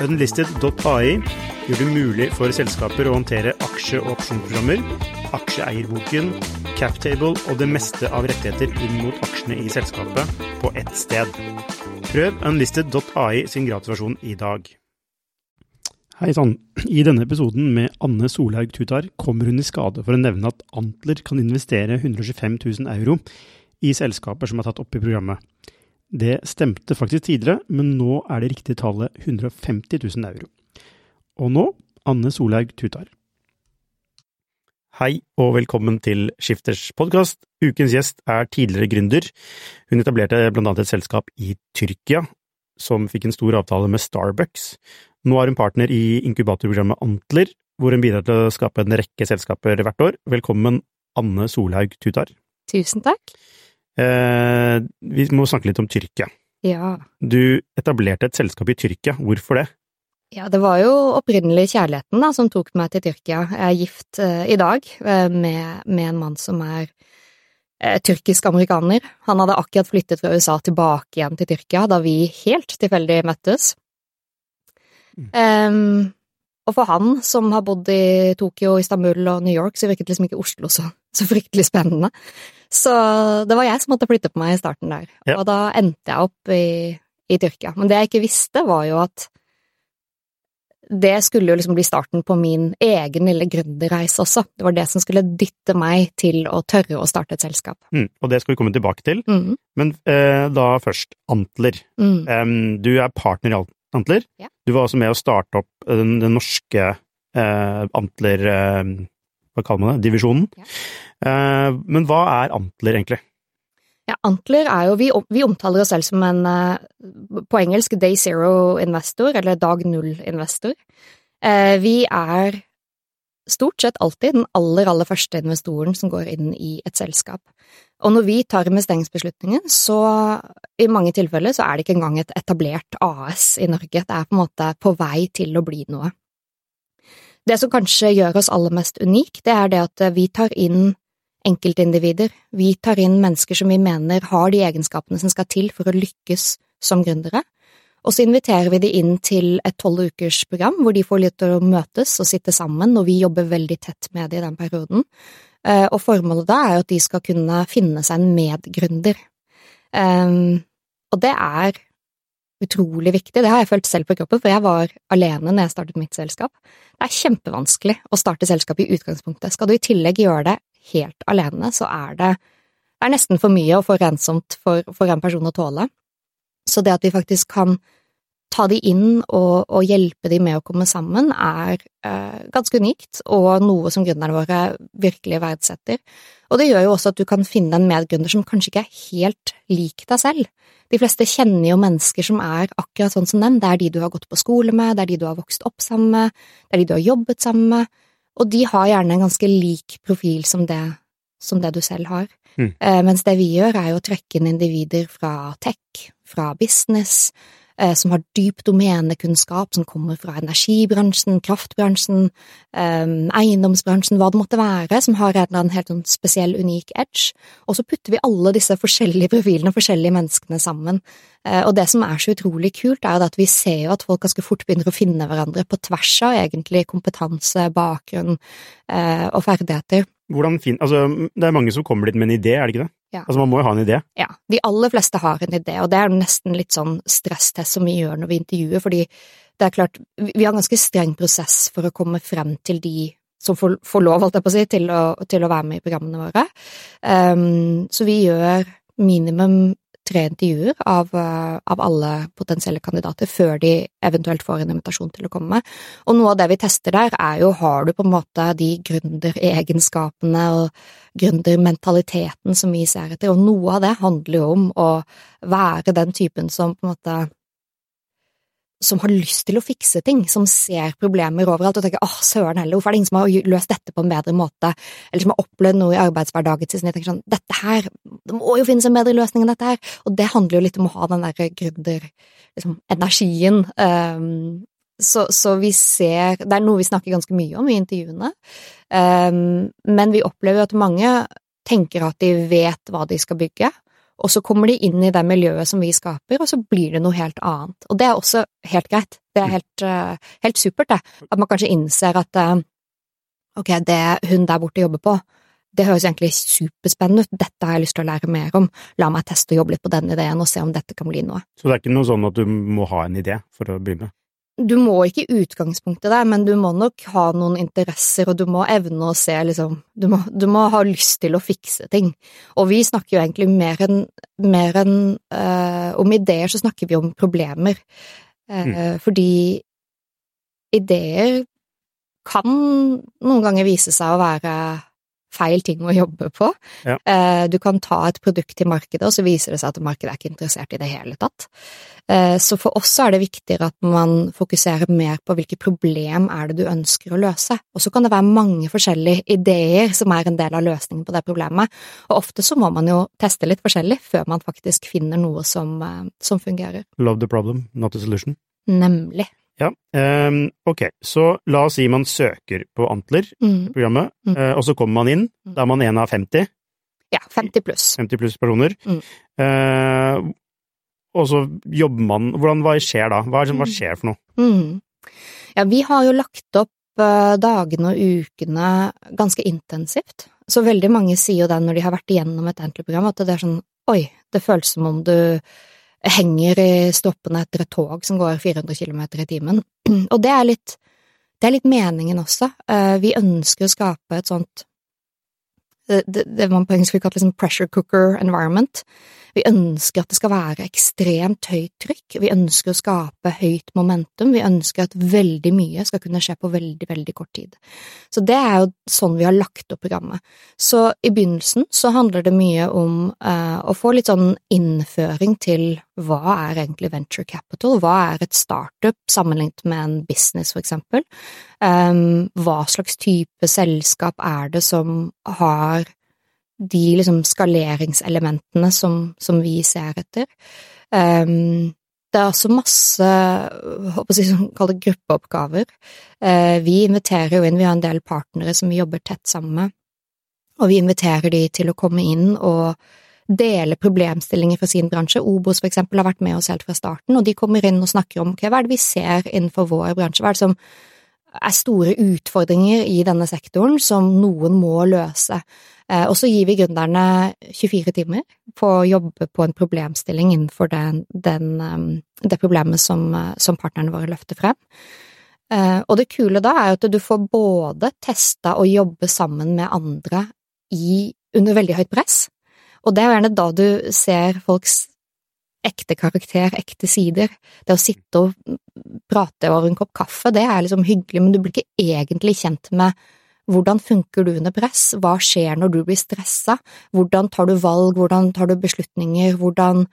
Unlisted.ai gjør det mulig for selskaper å håndtere aksje- og opsjonsprogrammer, aksjeeierboken, captable og det meste av rettigheter inn mot aksjene i selskapet på ett sted. Prøv unlisted.ai sin gratulasjon i dag. Hei sann. I denne episoden med Anne Solhaug Tutar kommer hun i skade for å nevne at Antler kan investere 125 000 euro i selskaper som er tatt opp i programmet. Det stemte faktisk tidligere, men nå er det riktige tallet 150 000 euro. Og nå Anne Solhaug Tutar. Hei og velkommen til Skifters podkast. Ukens gjest er tidligere gründer. Hun etablerte blant annet et selskap i Tyrkia som fikk en stor avtale med Starbucks. Nå er hun partner i inkubatorprogrammet Antler, hvor hun bidrar til å skape en rekke selskaper hvert år. Velkommen, Anne Solhaug Tutar. Tusen takk. Eh, vi må snakke litt om Tyrkia. Ja. Du etablerte et selskap i Tyrkia, hvorfor det? Ja, det var jo opprinnelig kjærligheten da, som tok meg til Tyrkia. Jeg er gift eh, i dag eh, med, med, en mann som er eh, tyrkisk-amerikaner. Han hadde akkurat flyttet fra USA tilbake igjen til Tyrkia da vi helt tilfeldig møttes. Mm. Um, og for han som har bodd i Tokyo, Istanbul og New York, så virket liksom ikke Oslo så, så fryktelig spennende. Så det var jeg som måtte flytte på meg i starten der, ja. og da endte jeg opp i, i, Tyrkia. Men det jeg ikke visste, var jo at det skulle jo liksom bli starten på min egen lille gründerreise også. Det var det som skulle dytte meg til å tørre å starte et selskap. Mm, og det skal vi komme tilbake til. Mm. Men eh, da først, Antler. Mm. Um, du er partner i Antler. Ja. Du var også med å starte opp den, den norske eh, Antler eh, Hva kaller man det? Divisjonen. Ja. Eh, men hva er Antler, egentlig? Ja, Antler er jo Vi, vi omtaler oss selv som en eh, på engelsk day zero-investor, eller dag null-investor. Eh, vi er stort sett alltid den aller, aller første investoren som går inn i et selskap. Og når vi tar investeringsbeslutningen, så i mange tilfeller så er det ikke engang et etablert AS i Norge, det er på en måte på vei til å bli noe. Det som kanskje gjør oss aller mest unik, det er det at vi tar inn enkeltindivider, vi tar inn mennesker som vi mener har de egenskapene som skal til for å lykkes som gründere, og så inviterer vi de inn til et tolv ukers program hvor de får litt å møtes og sitte sammen, og vi jobber veldig tett med dem i den perioden. Eh, og formålet da er at de skal kunne finne seg en medgründer. Um, og det er utrolig viktig, det har jeg følt selv på kroppen, for jeg var alene når jeg startet mitt selskap. Det er kjempevanskelig å starte selskap i utgangspunktet. Skal du i tillegg gjøre det helt alene, så er det, det er nesten for mye og for rensomt for, for en person å tåle. Så det at vi faktisk kan ta de inn og, og hjelpe de med å komme sammen, er eh, ganske unikt, og noe som gründerne våre virkelig verdsetter. Og det gjør jo også at du kan finne en medgründer som kanskje ikke er helt lik deg selv. De fleste kjenner jo mennesker som er akkurat sånn som dem, det er de du har gått på skole med, det er de du har vokst opp sammen med, det er de du har jobbet sammen med, og de har gjerne en ganske lik profil som det, som det du selv har. Mm. Eh, mens det vi gjør, er jo å trekke inn individer fra tech, fra business, som har dyp domenekunnskap, som kommer fra energibransjen, kraftbransjen, eh, eiendomsbransjen, hva det måtte være, som har en eller annen helt sånn spesiell, unik edge. Og så putter vi alle disse forskjellige profilene, og forskjellige menneskene sammen. Eh, og det som er så utrolig kult, er at vi ser jo at folk ganske fort begynner å finne hverandre på tvers av egentlig kompetanse, bakgrunn eh, og ferdigheter. Fin, altså, det er mange som kommer dit med en idé, er det ikke det? Ja. Altså, man må jo ha en idé. Ja, de aller fleste har en idé, og det er nesten litt sånn stresstest som vi gjør når vi intervjuer, fordi det er klart, vi har en ganske streng prosess for å komme frem til de som får, får lov, holdt jeg på å si, til å, til å være med i programmene våre. Um, så vi gjør minimum tre intervjuer av, av, alle potensielle kandidater før de eventuelt får en invitasjon til å komme. Og noe av det vi tester der, er jo har du på en måte de gründeregenskapene og gründermentaliteten som vi ser etter, og noe av det handler jo om å være den typen som på en måte som har lyst til å fikse ting, som ser problemer overalt og tenker åh, søren heller, hvorfor er det ingen som har løst dette på en bedre måte, eller som har opplevd noe i arbeidshverdagen sin, jeg tenker sånn, dette her, det må jo finnes en bedre løsning enn dette her, og det handler jo litt om å ha den der gründer, liksom, um, så, så, vi ser Det er noe vi snakker ganske mye om i intervjuene, um, men vi opplever jo at mange tenker at de vet hva de skal bygge, og så kommer de inn i det miljøet som vi skaper, og så blir det noe helt annet. Og det er også helt greit. Det er mm. helt, uh, helt supert, det. At man kanskje innser at uh, ok, det hun der borte jobber på, det høres egentlig superspennende ut, dette har jeg lyst til å lære mer om, la meg teste og jobbe litt på den ideen og se om dette kan bli noe. Så det er ikke noe sånn at du må ha en idé for å begynne? Du må ikke i utgangspunktet der, men du må nok ha noen interesser, og du må evne å se, liksom Du må, du må ha lyst til å fikse ting. Og vi snakker jo egentlig mer enn mer enn uh, om ideer, så snakker vi om problemer. Uh, mm. Fordi ideer kan noen ganger vise seg å være feil ting å jobbe på. Ja. Eh, du kan ta et produkt til markedet, og så viser det seg at markedet er ikke interessert i det hele tatt. Eh, så for oss er det viktigere at man fokuserer mer på hvilke problem er det du ønsker å løse. Og så kan det være mange forskjellige ideer som er en del av løsningen på det problemet, og ofte så må man jo teste litt forskjellig før man faktisk finner noe som, eh, som fungerer. Love the problem, not the solution. Nemlig. Ja, um, ok, så la oss si man søker på Antler-programmet, mm. mm. uh, og så kommer man inn. Mm. Da er man en av 50. Ja, 50 pluss. 50 pluss personer. Mm. Uh, og så jobber man Hvordan, Hva skjer da? Hva, hva mm. skjer for noe? Mm. Ja, vi har jo lagt opp uh, dagene og ukene ganske intensivt. Så veldig mange sier jo det når de har vært igjennom et Antler-program, at det er sånn oi, det føles som om du henger i stoppene etter et tog som går 400 km i timen. Og det er litt, det er litt meningen også. Eh, vi ønsker å skape et sånt det, det man på engelsk skulle kalt liksom pressure cooker environment. Vi ønsker at det skal være ekstremt høyt trykk, vi ønsker å skape høyt momentum, vi ønsker at veldig mye skal kunne skje på veldig, veldig kort tid. Så det er jo sånn vi har lagt opp programmet. Så i begynnelsen så handler det mye om uh, å få litt sånn innføring til hva er egentlig venture capital, hva er et startup sammenlignet med en business, for eksempel, um, hva slags type selskap er det som har de liksom skaleringselementene som, som vi ser etter. Um, det er også masse, håper jeg, som gruppeoppgaver. Uh, vi inviterer jo inn, vi har en del partnere som vi jobber tett sammen med, og vi inviterer de til å komme inn og dele problemstillinger fra sin bransje. Obos for eksempel har vært med oss helt fra starten, og de kommer inn og snakker om okay, hva er det vi ser innenfor vår bransje, hva er det som er store utfordringer i denne sektoren som noen må løse. Eh, og så gir vi gründerne 24 timer på å jobbe på en problemstilling innenfor den, den, ehm, det problemet som, som, partnerne våre løfter frem. Eh, og det kule da er at du får både testa og jobbe sammen med andre i, under veldig høyt press, og det er gjerne da du ser folks ekte karakter, ekte sider. Det å sitte og prate over en kopp kaffe, det er liksom hyggelig, men du blir ikke egentlig kjent med hvordan funker du under press, hva skjer når du blir stressa, hvordan tar du valg, hvordan tar du beslutninger, hvordan,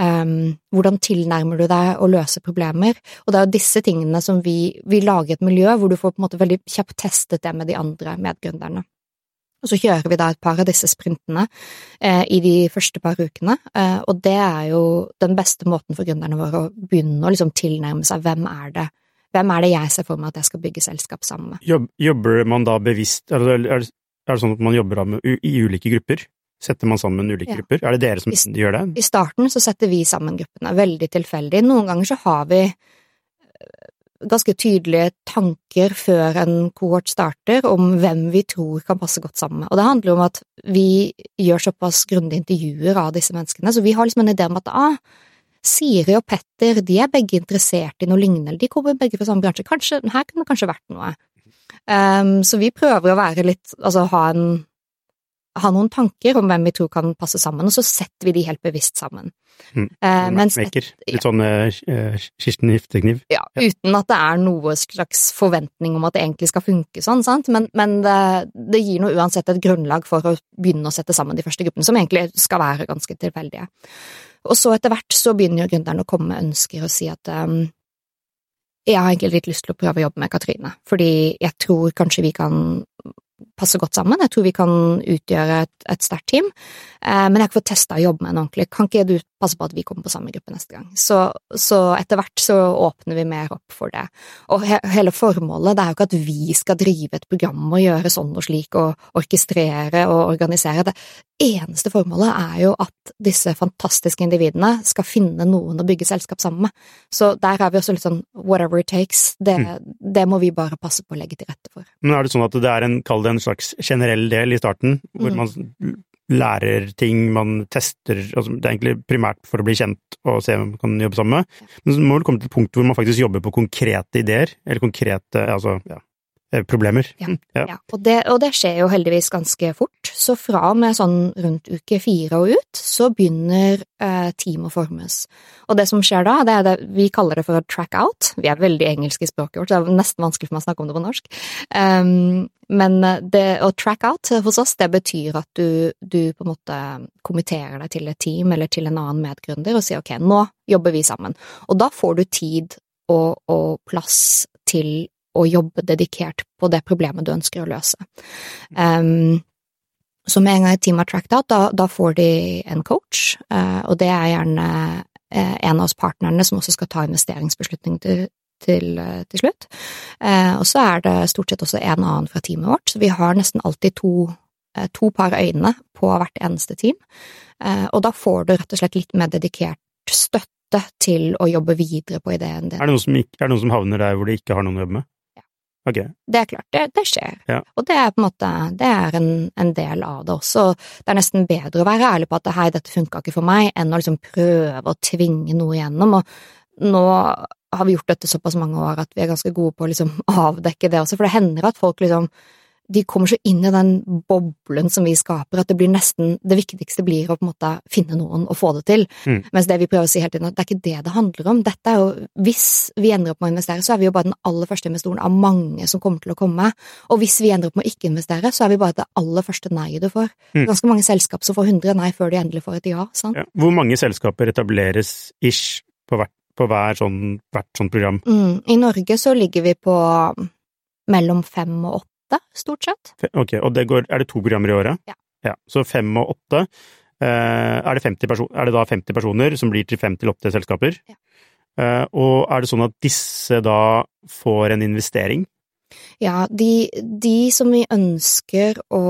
um, hvordan tilnærmer du deg å løse problemer, og det er jo disse tingene som vi, vi lager et miljø hvor du får på en måte veldig kjapt testet det med de andre medgründerne. Og så kjører vi da et par av disse sprintene eh, i de første par ukene, eh, og det er jo den beste måten for gründerne våre å begynne å liksom tilnærme seg hvem er det hvem er det jeg ser for meg at jeg skal bygge selskap sammen med. Jobber man da bevisst, eller er det sånn at man jobber i ulike grupper? Setter man sammen ulike ja. grupper? Er det dere som I, gjør det? I starten så setter vi sammen gruppene, veldig tilfeldig. Noen ganger så har vi ganske tydelige tanker før en kohort starter om hvem vi tror kan passe godt sammen med. Og det handler om at vi gjør såpass grundige intervjuer av disse menneskene, så vi har liksom en idé om at ah, Siri og Petter de er begge interessert i noe lignende, de kommer begge fra samme bransje, kanskje, her kunne det kanskje vært noe. Um, så vi prøver å være litt, altså ha en ha noen tanker om hvem vi tror kan passe sammen, og så setter vi de helt bevisst sammen. Mm. Eh, mens, Litt sånn eh, Kirsten Giftekniv? Ja, uten at det er noe slags forventning om at det egentlig skal funke sånn, sant, men, men det, det, gir nå uansett et grunnlag for å begynne å sette sammen de første gruppene, som egentlig skal være ganske tilfeldige. Og så etter hvert så begynner jo gründeren å komme med ønsker og si at um, jeg har egentlig litt lyst til å prøve å jobbe med Katrine, fordi jeg tror kanskje vi kan passe godt sammen. Jeg tror vi kan utgjøre et, et sterkt team. Eh, men jeg har ikke fått testa å jobbe med henne ordentlig. Kan ikke du passe på at vi kommer på samme gruppe neste gang? Så, så etter hvert så åpner vi mer opp for det. Og he, hele formålet det er jo ikke at vi skal drive et program og gjøre sånn og slik og orkestrere og organisere. Det eneste formålet er jo at disse fantastiske individene skal finne noen å bygge selskap sammen med. Så der er vi også litt sånn whatever it takes. Det, mm. det må vi bare passe på å legge til rette for. Men er det sånn at det er en, kall det en slags generell del i starten, hvor mm. man lærer ting, man tester altså Det er egentlig primært for å bli kjent og se hvem man kan jobbe sammen med. Men så må det komme til et punkt hvor man faktisk jobber på konkrete ideer, eller konkrete altså, ja, problemer. Ja, mm, ja. ja. Og, det, og, det, skjer jo heldigvis ganske fort. Så fra og med sånn rundt uke fire og ut, så begynner eh, team å formes. Og det som skjer da, det er det vi kaller det for å track out. Vi er veldig engelske i språket vårt, så det er nesten vanskelig for meg å snakke om det på norsk. Um, men det å track out hos oss, det betyr at du, du på en måte kommenterer deg til et team eller til en annen medgründer og sier ok, nå jobber vi sammen. Og da får du tid og, og plass til å jobbe dedikert på det problemet du ønsker å løse. Um, så med en gang et team har tracked out, da, da får de en coach, uh, og det er gjerne uh, en av oss partnerne som også skal ta investeringsbeslutning til, til, uh, til slutt. og så er det stort sett også en annen fra teamet vårt, så vi har nesten alltid to, to par øyne på hvert eneste team, og da får du rett og slett litt mer dedikert støtte til å jobbe videre på ideen din. Er det noen som, ikke, som havner der hvor de ikke har noen å jobbe med? Okay. Det er klart, det, det skjer. Ja. Og det er på en måte det er en, en, del av det også. Det er nesten bedre å være ærlig på at hei, dette funka ikke for meg, enn å liksom prøve å tvinge noe igjennom. Og nå har vi gjort dette såpass mange år at vi er ganske gode på å liksom avdekke det også, for det hender at folk liksom de kommer så inn i den boblen som vi skaper, at det blir nesten Det viktigste blir å på en måte finne noen og få det til. Mm. Mens det vi prøver å si hele tiden, at det er ikke det det handler om. Dette er jo Hvis vi ender opp med å investere, så er vi jo bare den aller første investoren av mange som kommer til å komme. Og hvis vi ender opp med å ikke investere, så er vi bare det aller første nei du får. Mm. Ganske mange selskap som får 100 nei før de endelig får et ja. sant? Ja. Hvor mange selskaper etableres ish på hvert, på hver sånn, hvert sånt program? Mm. I Norge så ligger vi på mellom fem og åtte åtte, stort sett. Ok, og det går, er det to programmer i året? Ja. ja så fem og åtte. Eh, er, det er, det da 50 personer som blir til fem til åtte selskaper? Ja. Eh, og er det sånn at disse da får en investering? Ja, de, de som vi ønsker å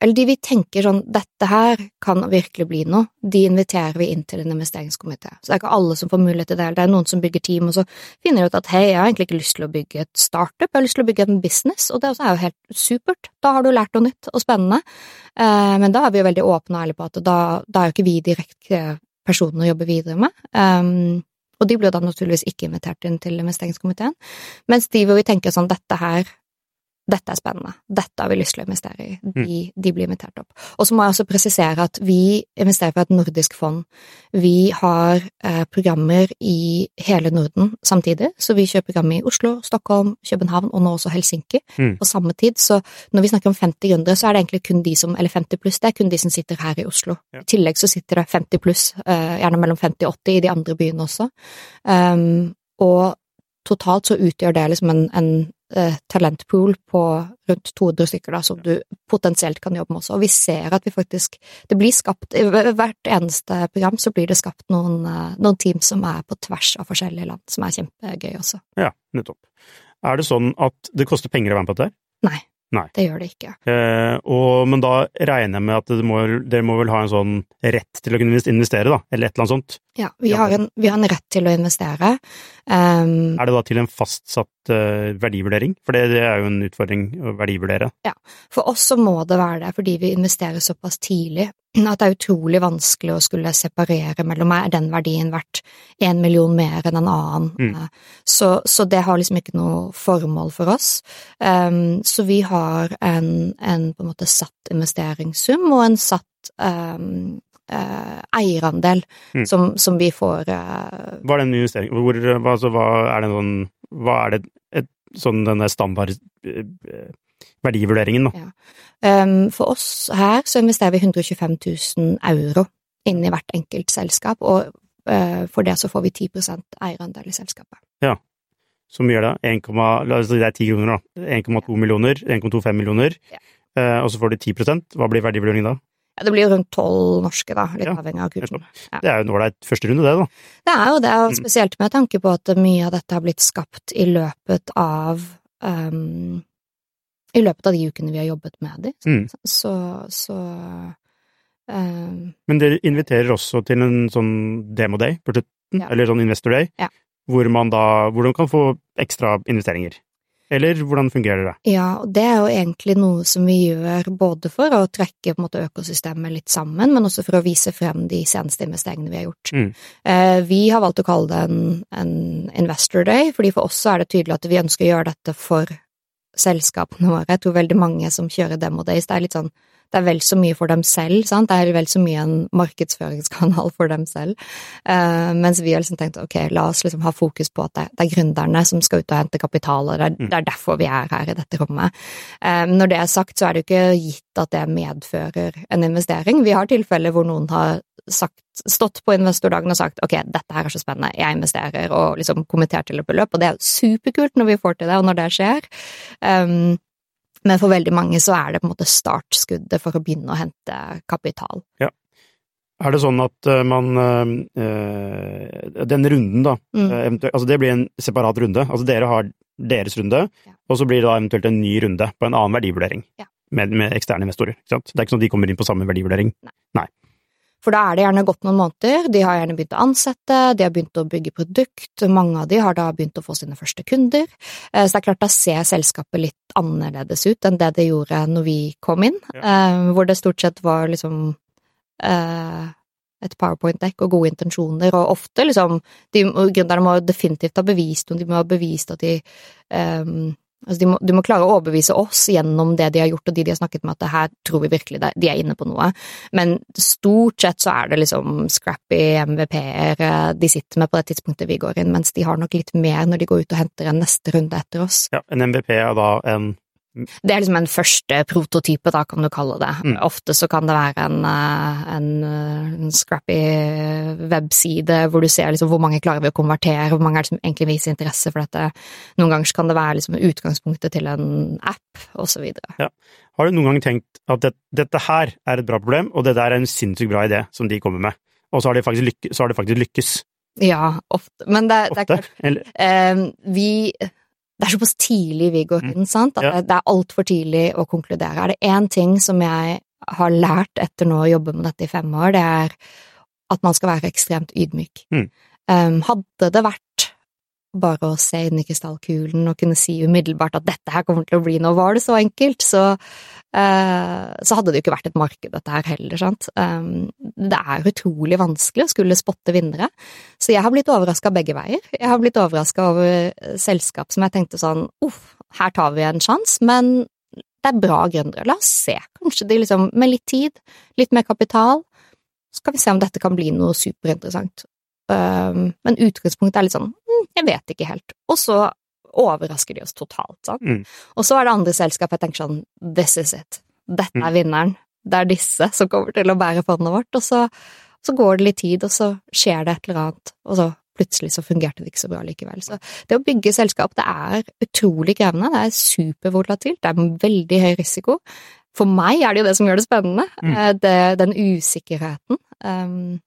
eller de vi tenker sånn, dette her kan virkelig bli noe, de inviterer vi inn til en investeringskomité. Så det er ikke alle som får mulighet til det, det er noen som bygger team, og så finner de ut at hei, jeg har egentlig ikke lyst til å bygge et startup, jeg har lyst til å bygge en business, og det er jo helt supert, da har du lært noe nytt og spennende, eh, men da er vi jo veldig åpne og ærlige på at da, da er jo ikke vi direkte personene å jobbe videre med. Um, og de blir da naturligvis ikke invitert inn til investeringskomiteen, mens de hvor vi tenker sånn, dette her dette er spennende, dette har vi lyst til å investere i, de, mm. de blir invitert opp. Og så må jeg også presisere at vi investerer fra et nordisk fond. Vi har eh, programmer i hele Norden samtidig, så vi kjører program i Oslo, Stockholm, København og nå også Helsinki mm. på samme tid. Så når vi snakker om 50 gründere, så er det egentlig kun de som, eller 50 pluss, det er kun de som sitter her i Oslo. Ja. I tillegg så sitter det 50 pluss, eh, gjerne mellom 50 og 80 i de andre byene også. Um, og totalt så utgjør det liksom en, en talentpool på rundt 200 stykker da, som du potensielt kan jobbe med også. Og vi ser at vi faktisk Det blir skapt I hvert eneste program så blir det skapt noen, eh, noen team som er på tvers av forskjellige land, som er kjempegøy også. Ja, nettopp. Er det sånn at det koster penger å være med på dette? Nei. Nei. Det gjør det ikke. Eh, og, men da regner jeg med at dere må, dere må, vel ha en sånn rett til å kunne investere, da? Eller et eller annet sånt? Ja, vi, har en, vi har en, rett til å investere. Um, er det da til en fastsatt verdivurdering? For det, det, er jo en utfordring å verdivurdere. Ja, for oss så må det være det, fordi vi investerer såpass tidlig at det er utrolig vanskelig å skulle separere mellom er den verdien verdt én million mer enn en annen. Mm. Eh, så, så, det har liksom ikke noe formål for oss. Um, så vi har en, en, på en måte satt investeringssum og en satt um, uh, eierandel mm. som, som, vi får uh, Hva er den investeringen Hvor, altså, hva er det sånn Hva er det et, sånn denne standard uh, verdivurderingen, da. Ja. Um, for oss her så investerer vi 125 000 euro inn i hvert enkelt selskap, og uh, for det så får vi 10% eierandel i selskapet. Ja. som gjør det, 1, la oss si det er 10 kroner, da. 1,2 millioner, 1,25 millioner, Ja. uh, og så får du 10% hva blir verdivurderingen da? Ja, det blir jo rundt tolv norske, da, litt Ja, avhengig av kursen. Ja. Det er jo en ålreit første runde, det, da. Det er jo det, og Mm. spesielt med tanke på at mye av dette har blitt skapt i løpet av um, I løpet av de ukene vi har jobbet med de. Mm. Så, så um, Men dere inviterer også til en sånn demo-day på slutten, Ja. eller sånn investor day, hvor man da hvor man kan få ekstra investeringer. Eller hvordan fungerer det? Ja, det er jo egentlig noe som vi gjør både for å trekke måte økosystemet litt sammen, men også for å vise frem de seneste investeringene vi har gjort. Mm. Eh, vi har valgt å kalle det en, en investor day, fordi for oss er det tydelig at vi ønsker å gjøre dette for selskapene våre. Jeg tror veldig mange som kjører demo days, det er litt sånn det er vel så mye for dem selv, sant? det er vel så mye en markedsføringskanal for dem selv. Uh, mens vi har liksom tenkt ok, la oss liksom ha fokus på at det, det er gründerne som skal ut og hente kapital, og det er, Mm. det er derfor vi er her i dette rommet. Um, når det er sagt, så er det jo ikke gitt at det medfører en investering. Vi har tilfeller hvor noen har sagt, stått på investordagen og sagt ok, dette her er så spennende, jeg investerer, og liksom kommentert til et beløp, og det er superkult når vi får til det, og når det skjer. Um, men for veldig mange så er det på en måte startskuddet for å begynne å hente kapital. Ja. Er det sånn at eh, man eh, Den runden, da, Mm. eh, altså det blir en separat runde. Altså dere har deres runde, Ja. og så blir det da eventuelt en ny runde på en annen verdivurdering. Ja. Med, med eksterne investorer. Ikke sant? Det er ikke sånn at de kommer inn på samme verdivurdering. For da er det gjerne gått noen måneder, de har gjerne begynt å ansette, de har begynt å bygge produkt, mange av de har da begynt å få sine første kunder. Eh, Så det er klart, da ser selskapet litt annerledes ut enn det det gjorde når vi kom inn, ja. hvor det stort sett var liksom eh, et powerpoint-dekk og gode intensjoner, og ofte liksom de, Gründerne må definitivt ha bevist noe, de må ha bevist at de eh, Altså de, må, de må klare å overbevise oss gjennom det de har gjort og de de har snakket med, at det her tror vi virkelig det, de er inne på noe. Men stort sett så er det liksom scrappy MVP-er de sitter med på det tidspunktet vi går inn, mens de har nok litt mer når de går ut og henter en neste runde etter oss. Ja, en MVP er da en Det er liksom en første prototype, da, kan du kalle det. Mm. Ofte så kan det være en, eh, en, eh, en scrappy webside hvor du ser liksom hvor mange klarer vi å konvertere, hvor mange er det som egentlig viser interesse for dette. Noen ganger kan det være liksom utgangspunktet til en app, så videre. Har du noen gang tenkt at det, dette her er et bra problem, og det der er en sinnssykt bra idé som de kommer med, og så har, de faktisk lykke, så har det faktisk lykkes? Ja, ofte. Men det, det er klart eh, Vi Det er såpass tidlig vi går inn, sant, at Ja. det, er altfor tidlig å konkludere. Er det én ting som jeg har lært etter nå å jobbe med dette i fem år, det er at man skal være ekstremt ydmyk. Mm. Um, hadde det vært bare å se inn i krystallkulen og kunne si umiddelbart at dette her kommer til å bli noe, var det så enkelt, så, så hadde det jo ikke vært et marked, dette her heller, sant. Um, det er utrolig vanskelig å skulle spotte vinnere, så jeg har blitt overraska begge veier. Jeg har blitt overraska over eh, selskap som jeg tenkte sånn uff, her tar vi en sjanse, men det er bra gründere. La oss se, kanskje de liksom, med litt tid, litt mer kapital, så kan vi se om dette kan bli noe superinteressant. Men utgangspunktet er litt sånn hm, jeg vet ikke helt. Og så overrasker de oss totalt, Sånn. Mm. Og så er det andre selskap jeg tenker sånn this is it. Dette er vinneren. Det er disse som kommer til å bære fondet vårt. Og så, så går det litt tid, og så skjer det et eller annet, og så plutselig så fungerte det ikke så bra likevel. Så det å bygge selskap, det er utrolig krevende. Det er supervolatilt. Det er veldig høy risiko. For meg er det jo det som gjør det spennende. Mm. Eh, Det, den usikkerheten. Um,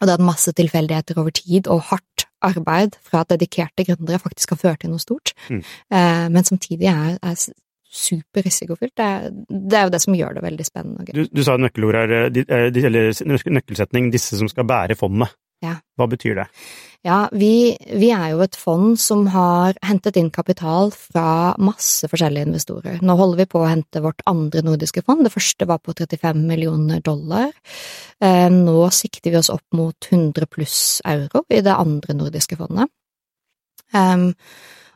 og det at masse tilfeldigheter over tid og hardt arbeid fra dedikerte gründere faktisk har ført til noe stort, Mm. eh, men samtidig er, er superrisikofylt. Det, det er jo det som gjør det veldig spennende du, du sa nøkkelord her, eh, eh, eller nøkkelsetning, disse som skal bære fondet. Ja. Hva betyr det? Ja, vi, vi er jo et fond som har hentet inn kapital fra masse forskjellige investorer. Nå holder vi på å hente vårt andre nordiske fond. Det første var på 35 millioner dollar. Eh, Nå sikter vi oss opp mot 100 pluss euro i det andre nordiske fondet.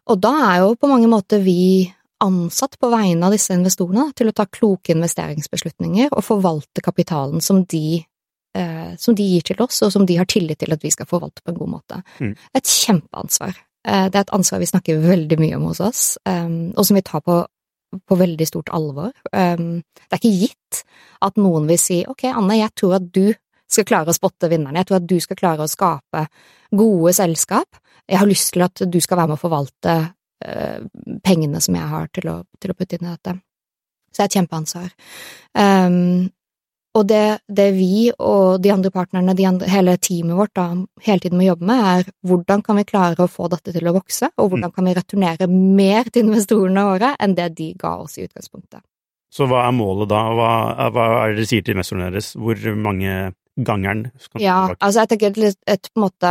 Og da er jo på mange måter vi ansatt på vegne av disse investorene til å ta kloke investeringsbeslutninger og forvalte kapitalen som de eh, som de gir til oss, og som de har tillit til at vi skal forvalte på en god måte. Mm. Et kjempeansvar. Eh, det er et ansvar vi snakker veldig mye om hos oss, eh, og som vi tar på, på veldig stort alvor. Eh, det er ikke gitt at noen vil si ok, Anne, jeg tror at du skal klare å spotte vinnerne, jeg tror at du skal klare å skape gode selskap jeg har lyst til at du skal være med å forvalte uh, pengene som jeg har til å, til å, putte inn i dette. Så det er et kjempeansvar. Um, og det, det, vi og de andre partnerne, de andre, hele teamet vårt, da, hele tiden må jobbe med, er hvordan kan vi klare å få dette til å vokse, og hvordan mm. kan vi returnere mer til investorene våre enn det de ga oss i utgangspunktet. Så hva er målet da, hva, hva er det dere sier til investorene deres, hvor mange gangeren? skal Ja, altså jeg tenker et, et, et,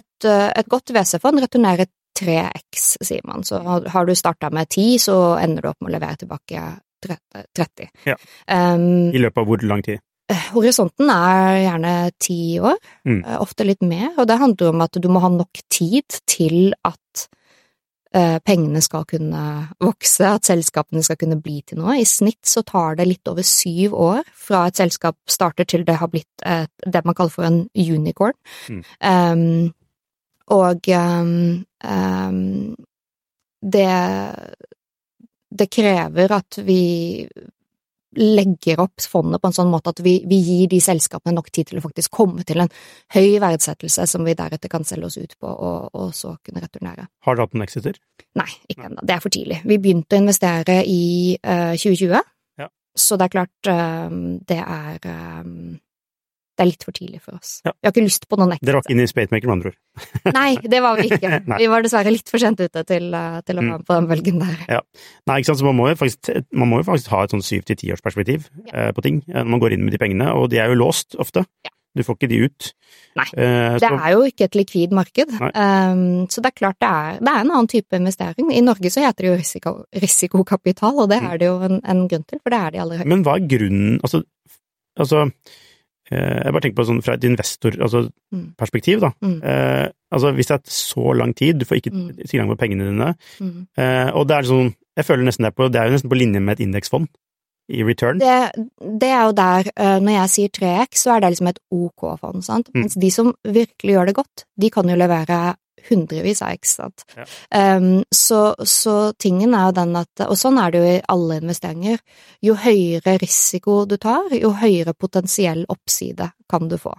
et, et godt WC-fond returnerer 3X, sier man. Så har du starta med 10, så ender du opp med å levere tilbake 30. Ja. Um, I løpet av hvor lang tid? Eh, horisonten er gjerne ti år, mm. Eh, ofte litt mer, og det handler om at du må ha nok tid til at uh, pengene skal kunne vokse, at selskapene skal kunne bli til noe. I snitt så tar det litt over syv år fra et selskap starter til det har blitt et, det man kaller for en unicorn. Mm. Um, og um, det det krever at vi legger opp fondet på en sånn måte at vi, vi, gir de selskapene nok tid til å faktisk komme til en høy verdsettelse som vi deretter kan selge oss ut på, og, og så kunne returnere. Har dere hatt en exiter? Nei, ikke ennå. Det er for tidlig. Vi begynte å investere i uh, 2020, ja. så det er klart uh, det er um, det er litt for tidlig for oss. Ja. Vi har ikke lyst på noen exit. Dere var ikke inne i Spatemaker, med andre ord? Nei, det var vi ikke. vi var dessverre litt for sent ute til, eh, til å mm. være med på den bølgen der. Ja. Nei, ikke sant, så man må jo faktisk, må jo faktisk ha et sånn syv til tiårsperspektiv ja. eh, på ting når eh, man går inn med de pengene, og de er jo låst ofte. Ja. Du får ikke de ut. Nei, eh, det er jo ikke et likvid marked. Um, så det er klart det er, det er, en annen type investering. I Norge så heter det jo risiko, risikokapital, og det mm. er det jo en, en, grunn til, for det er de aller høyeste. Men hva er grunnen Altså, altså jeg bare tenker på sånn fra et investorperspektiv, altså, da. Mm. Eh, altså hvis det er så lang tid, du får ikke mm. tilgang på pengene dine, mm. eh, og det er sånn Jeg føler nesten det er på, det er jo nesten på linje med et indeksfond i return. Det, det, er jo der, uh, når jeg sier 3X, så er det liksom et OK-fond, sant. Mm. Mens de som virkelig gjør det godt, de kan jo levere hundrevis av. Sant? Ja. Um, så, så, tingen er jo den at, og sånn er det jo i alle investeringer, jo høyere risiko du tar, jo høyere potensiell oppside kan du få.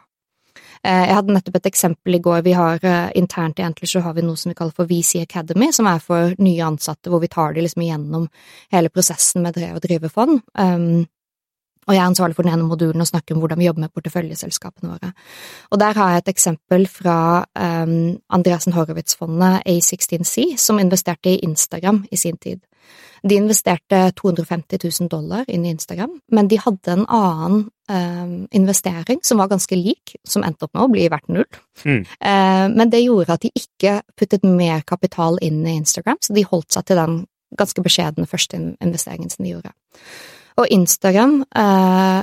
Uh, jeg hadde nettopp et eksempel i går. Vi har uh, Internt i Antler så har vi noe som vi kaller for VC Academy, som er for nye ansatte, hvor vi tar de liksom igjennom hele prosessen med å drive fond. Um, og jeg er ansvarlig for den ene modulen og snakker om hvordan vi jobber med porteføljeselskapene våre. Og der har jeg et eksempel fra um, Andreassen Horowitz-fondet A16C, som investerte i Instagram i sin tid. De investerte 250 000 dollar inn i Instagram, men de hadde en annen um, investering som var ganske lik, som endte opp med å bli verdt null. Mm. Uh, men det gjorde at de ikke puttet mer kapital inn i Instagram, så de holdt seg til den ganske beskjedne første investeringen som de gjorde. Og Instagram eh,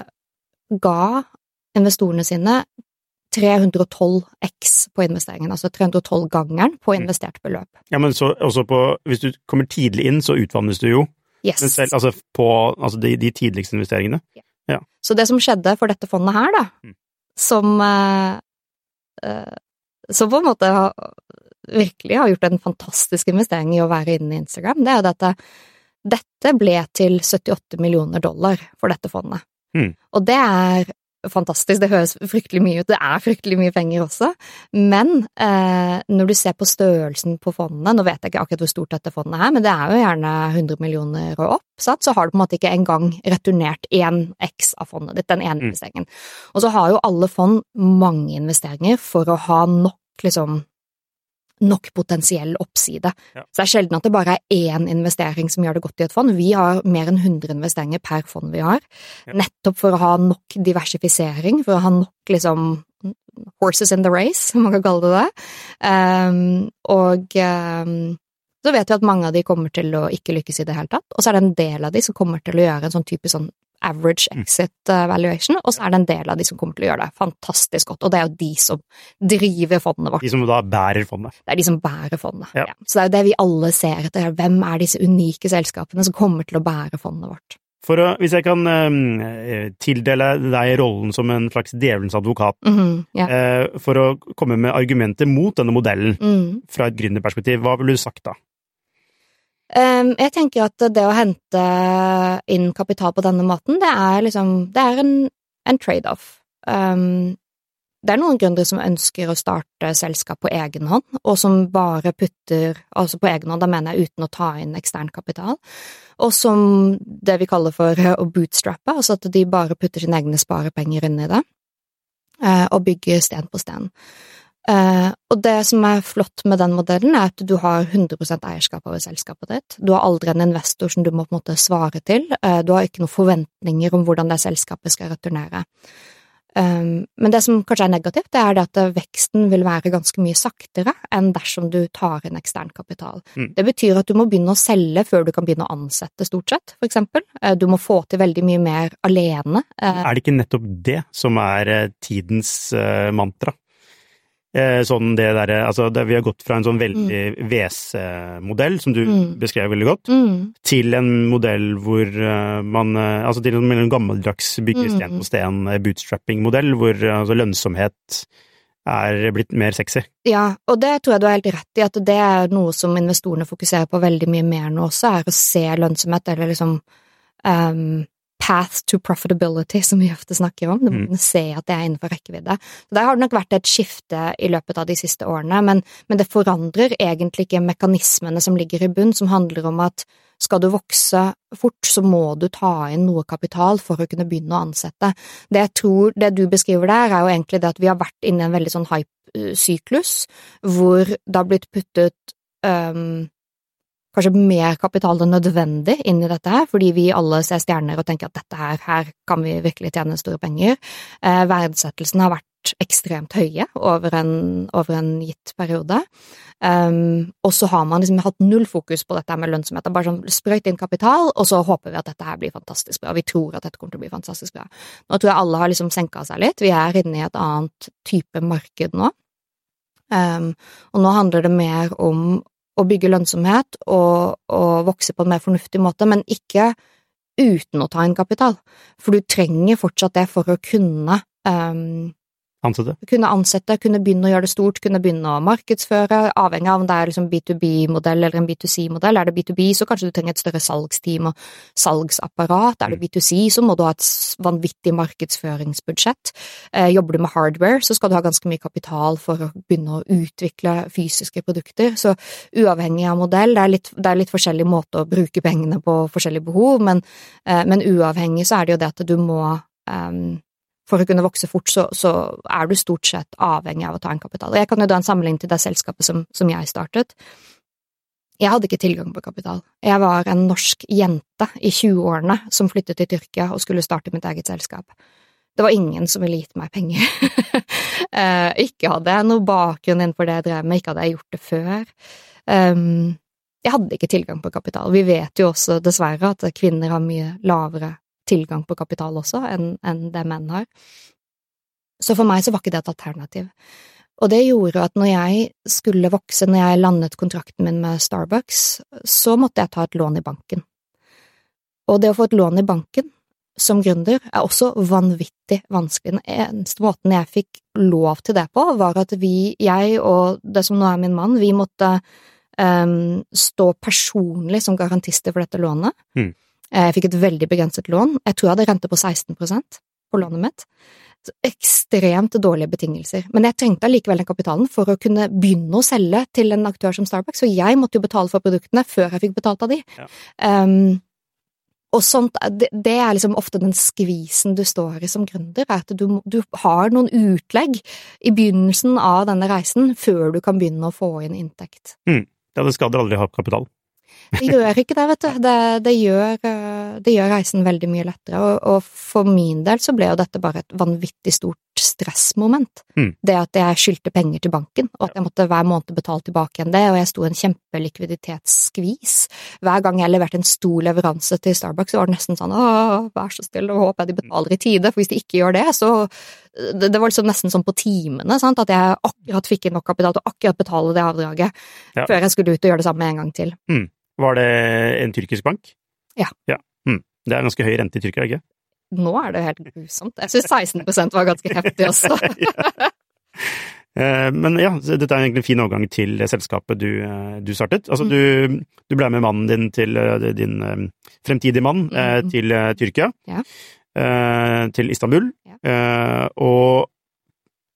ga investorene sine 312 X på investeringen, altså 312-gangeren på mm. investert beløp. Ja, men så også på Hvis du kommer tidlig inn, så utvannes du jo. Yes. Selv, altså på altså de, de, tidligste investeringene. Ja. ja. Så det som skjedde for dette fondet her, da, mm. som eh, eh, Som på en måte har, virkelig har gjort en fantastisk investering i å være inne i Instagram, det er jo dette dette ble til 78 millioner dollar for dette fondet. Mm. Og det er fantastisk, det høres fryktelig mye ut, det er fryktelig mye penger også, men eh, når du ser på størrelsen på fondene, nå vet jeg ikke akkurat hvor stort dette fondet er, men det er jo gjerne 100 millioner og opp, så har du på en måte ikke engang returnert én X av fondet ditt, den ene mm. investeringen. Og så har jo alle fond mange investeringer for å ha nok liksom nok potensiell oppside. Ja. Så det er sjelden at det bare er én investering som gjør det godt i et fond. Vi har mer enn 100 investeringer per fond vi har, ja. nettopp for å ha nok diversifisering, for å ha nok liksom horses in the race, som man kan kalle det det. Um, og um, så vet vi at mange av de kommer til å ikke lykkes i det hele tatt, og så er det en del av de som kommer til å gjøre en sånn typisk sånn average mm. exit uh, valuation, og så er det en del av de som kommer til å gjøre det fantastisk godt, og det er jo de som driver fondet vårt. De som da bærer fondet? Det er de som bærer fondet, ja. ja. Så det er jo det vi alle ser etter, hvem er disse unike selskapene som kommer til å bære fondet vårt? For å, hvis jeg kan eh, tildele deg rollen som en slags djevelens advokat, mm -hmm, yeah. eh, for å komme med argumenter mot denne modellen mm. fra et gründerperspektiv, hva ville du sagt da? Um, jeg tenker at det å hente inn kapital på denne måten, det er liksom Det er en, en trade-off. Um, det er noen gründere som ønsker å starte selskap på egen hånd, og som bare putter Altså på egen hånd, da mener jeg uten å ta inn ekstern kapital, og som det vi kaller for å bootstrappe, altså at de bare putter sine egne sparepenger inn i det, eh, og bygger sten på sten. Uh, og det som er flott med den modellen, er at du har 100 eierskap over selskapet ditt. Du har aldri en investor som du må på en måte svare til. Uh, du har ikke noen forventninger om hvordan det selskapet skal returnere. Um, men det som kanskje er negativt, det er det at veksten vil være ganske mye saktere enn dersom du tar inn ekstern kapital. Mm. Det betyr at du må begynne å selge før du kan begynne å ansette, stort sett, for eksempel. Uh, du må få til veldig mye mer alene. er det ikke nettopp det som er tidens mantra? Eh, sånn det derre Altså, det, vi har gått fra en sånn veldig mm. WC-modell, som du mm. beskrev veldig godt, mm. til en modell hvor uh, man uh, Altså til en gammeldags bygge mm. sten på sten, bootstrapping-modell, hvor altså lønnsomhet er blitt mer sexy. Ja, og det tror jeg du har helt rett i, at det er noe som investorene fokuserer på veldig mye mer nå også, er å se lønnsomhet, eller liksom um, path to profitability, som vi ofte snakker om. Du må kunne se at det er innenfor rekkevidde. Så Der har det nok vært et skifte i løpet av de siste årene, men, men, det forandrer egentlig ikke mekanismene som ligger i bunn, som handler om at skal du vokse fort, så må du ta inn noe kapital for å kunne begynne å ansette. Det jeg tror, det du beskriver der, er jo egentlig det at vi har vært inne i en veldig sånn hype-syklus, hvor det har blitt puttet um, kanskje mer kapital enn nødvendig inn i dette her, fordi vi alle ser stjerner og tenker at dette her, her kan vi virkelig tjene store penger. Eh, verdsettelsen har vært ekstremt høye over en, over en gitt periode. Um, og så har man liksom hatt null fokus på dette med lønnsomhet. Bare sånn sprøyt inn kapital, og så håper vi at dette her blir fantastisk bra. Vi tror at dette kommer til å bli fantastisk bra. Nå tror jeg alle har liksom senka seg litt. Vi er inne i et annet type marked nå. Um, og nå handler det mer om å bygge lønnsomhet og, og vokse på en mer fornuftig måte, men ikke uten å ta inn kapital. For du trenger fortsatt det for å kunne um, Ansette? Kunne ansette, kunne begynne å gjøre det stort, kunne begynne å markedsføre, avhengig av om det er liksom B2B-modell eller en B2C-modell. Er det B2B, så kanskje du trenger et større salgsteam og salgsapparat. Er det mm. B2C, så må du ha et vanvittig markedsføringsbudsjett. Eh, jobber du med hardware, så skal du ha ganske mye kapital for å begynne å utvikle fysiske produkter. Så uavhengig av modell, det er litt, det er litt forskjellig måte å bruke pengene på forskjellige behov, men, eh, men uavhengig så er det jo det at du må um, for å kunne vokse fort, så, så, er du stort sett avhengig av å ta en kapital. Og jeg kan jo da en sammenligning til det selskapet som, som, jeg startet. Jeg hadde ikke tilgang på kapital. Jeg var en norsk jente i 20-årene som flyttet til Tyrkia og skulle starte mitt eget selskap. Det var ingen som ville gitt meg penger. Eh, ikke hadde jeg noe bakgrunn innenfor det jeg drev med, ikke hadde jeg gjort det før. Um, jeg hadde ikke tilgang på kapital. Vi vet jo også, dessverre, at kvinner har mye lavere tilgang på kapital også enn en det menn har. Så for meg så var ikke det et alternativ. Og det gjorde at når jeg skulle vokse, når jeg landet kontrakten min med Starbucks, så måtte jeg ta et lån i banken. Og det å få et lån i banken som gründer er også vanvittig vanskelig. Den eneste måten jeg fikk lov til det på, var at vi, jeg og det som nå er min mann, vi måtte um, stå personlig som garantister for dette lånet. Mm. Eh, jeg fikk et veldig begrenset lån. Jeg tror jeg hadde rente på 16% på lånet mitt. Ekstremt dårlige betingelser. Men jeg trengte allikevel den kapitalen for å kunne begynne å selge til en aktør som Starbucks, så jeg måtte jo betale for produktene før jeg fikk betalt av de. Ja. Um, og sånt, det, det, er liksom ofte den skvisen du står i som gründer, er at du, du, har noen utlegg i begynnelsen av denne reisen før du kan begynne å få inn inntekt. Mm. Ja, det skader aldri å ha kapital. Det gjør ikke det, vet du. Det, det, gjør, eh, det gjør, reisen veldig mye lettere, og, og, for min del så ble jo dette bare et vanvittig stort stressmoment. Mm. Det at jeg skyldte penger til banken, og at jeg måtte hver måned betale tilbake igjen det, og jeg sto i en kjempelikviditetsskvis. Hver gang jeg leverte en stor leveranse til Starbucks, så var det nesten sånn åh, vær så snill, og håper jeg de betaler i tide, for hvis de ikke gjør det, så det, det var liksom nesten sånn på timene, sant, at jeg akkurat fikk inn nok kapital til akkurat betale det avdraget, ja. før jeg skulle ut og gjøre det samme en gang til. Mm. Var det en tyrkisk bank? Ja. ja. Mm. Det er ganske høy rente i Tyrkia, ikke? Nå er det helt grusomt. Jeg syns 16% var ganske heftig også. ja. men ja, dette er egentlig en fin overgang til selskapet du, eh, du startet. Altså, mm. du, du, ble med mannen din til eh, din fremtidige mann mm. til Tyrkia. Ja. Til Istanbul. Ja. Og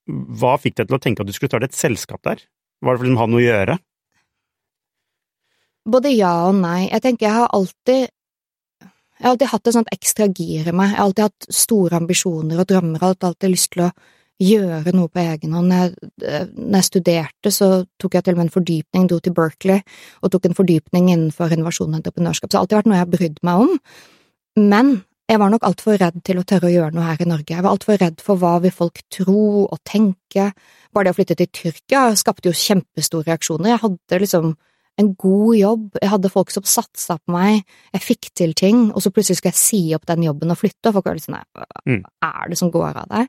hva fikk deg til å tenke at du skulle starte et selskap der? Var det for å ha noe å gjøre? Både ja og nei. Jeg tenker jeg har alltid jeg har alltid hatt et sånt ekstra gir i meg. Jeg har alltid hatt store ambisjoner og drømmer. Jeg har alltid lyst til å gjøre noe på egen hånd. Når jeg, når jeg studerte, så tok jeg til og med en fordypning, dro til Berkeley og tok en fordypning innenfor innovasjon og entreprenørskap. Så det har alltid vært noe jeg har brydd meg om. Men jeg var nok altfor redd til å tørre å gjøre noe her i Norge. Jeg var altfor redd for hva vil folk tro og tenke. Bare det å flytte til Tyrkia skapte jo kjempestore reaksjoner. Jeg hadde liksom en god jobb, jeg hadde folk som satsa på meg, jeg fikk til ting, og så plutselig skulle jeg si opp den jobben og flytte, og folk var litt sånn hva Mm. er det som går av deg?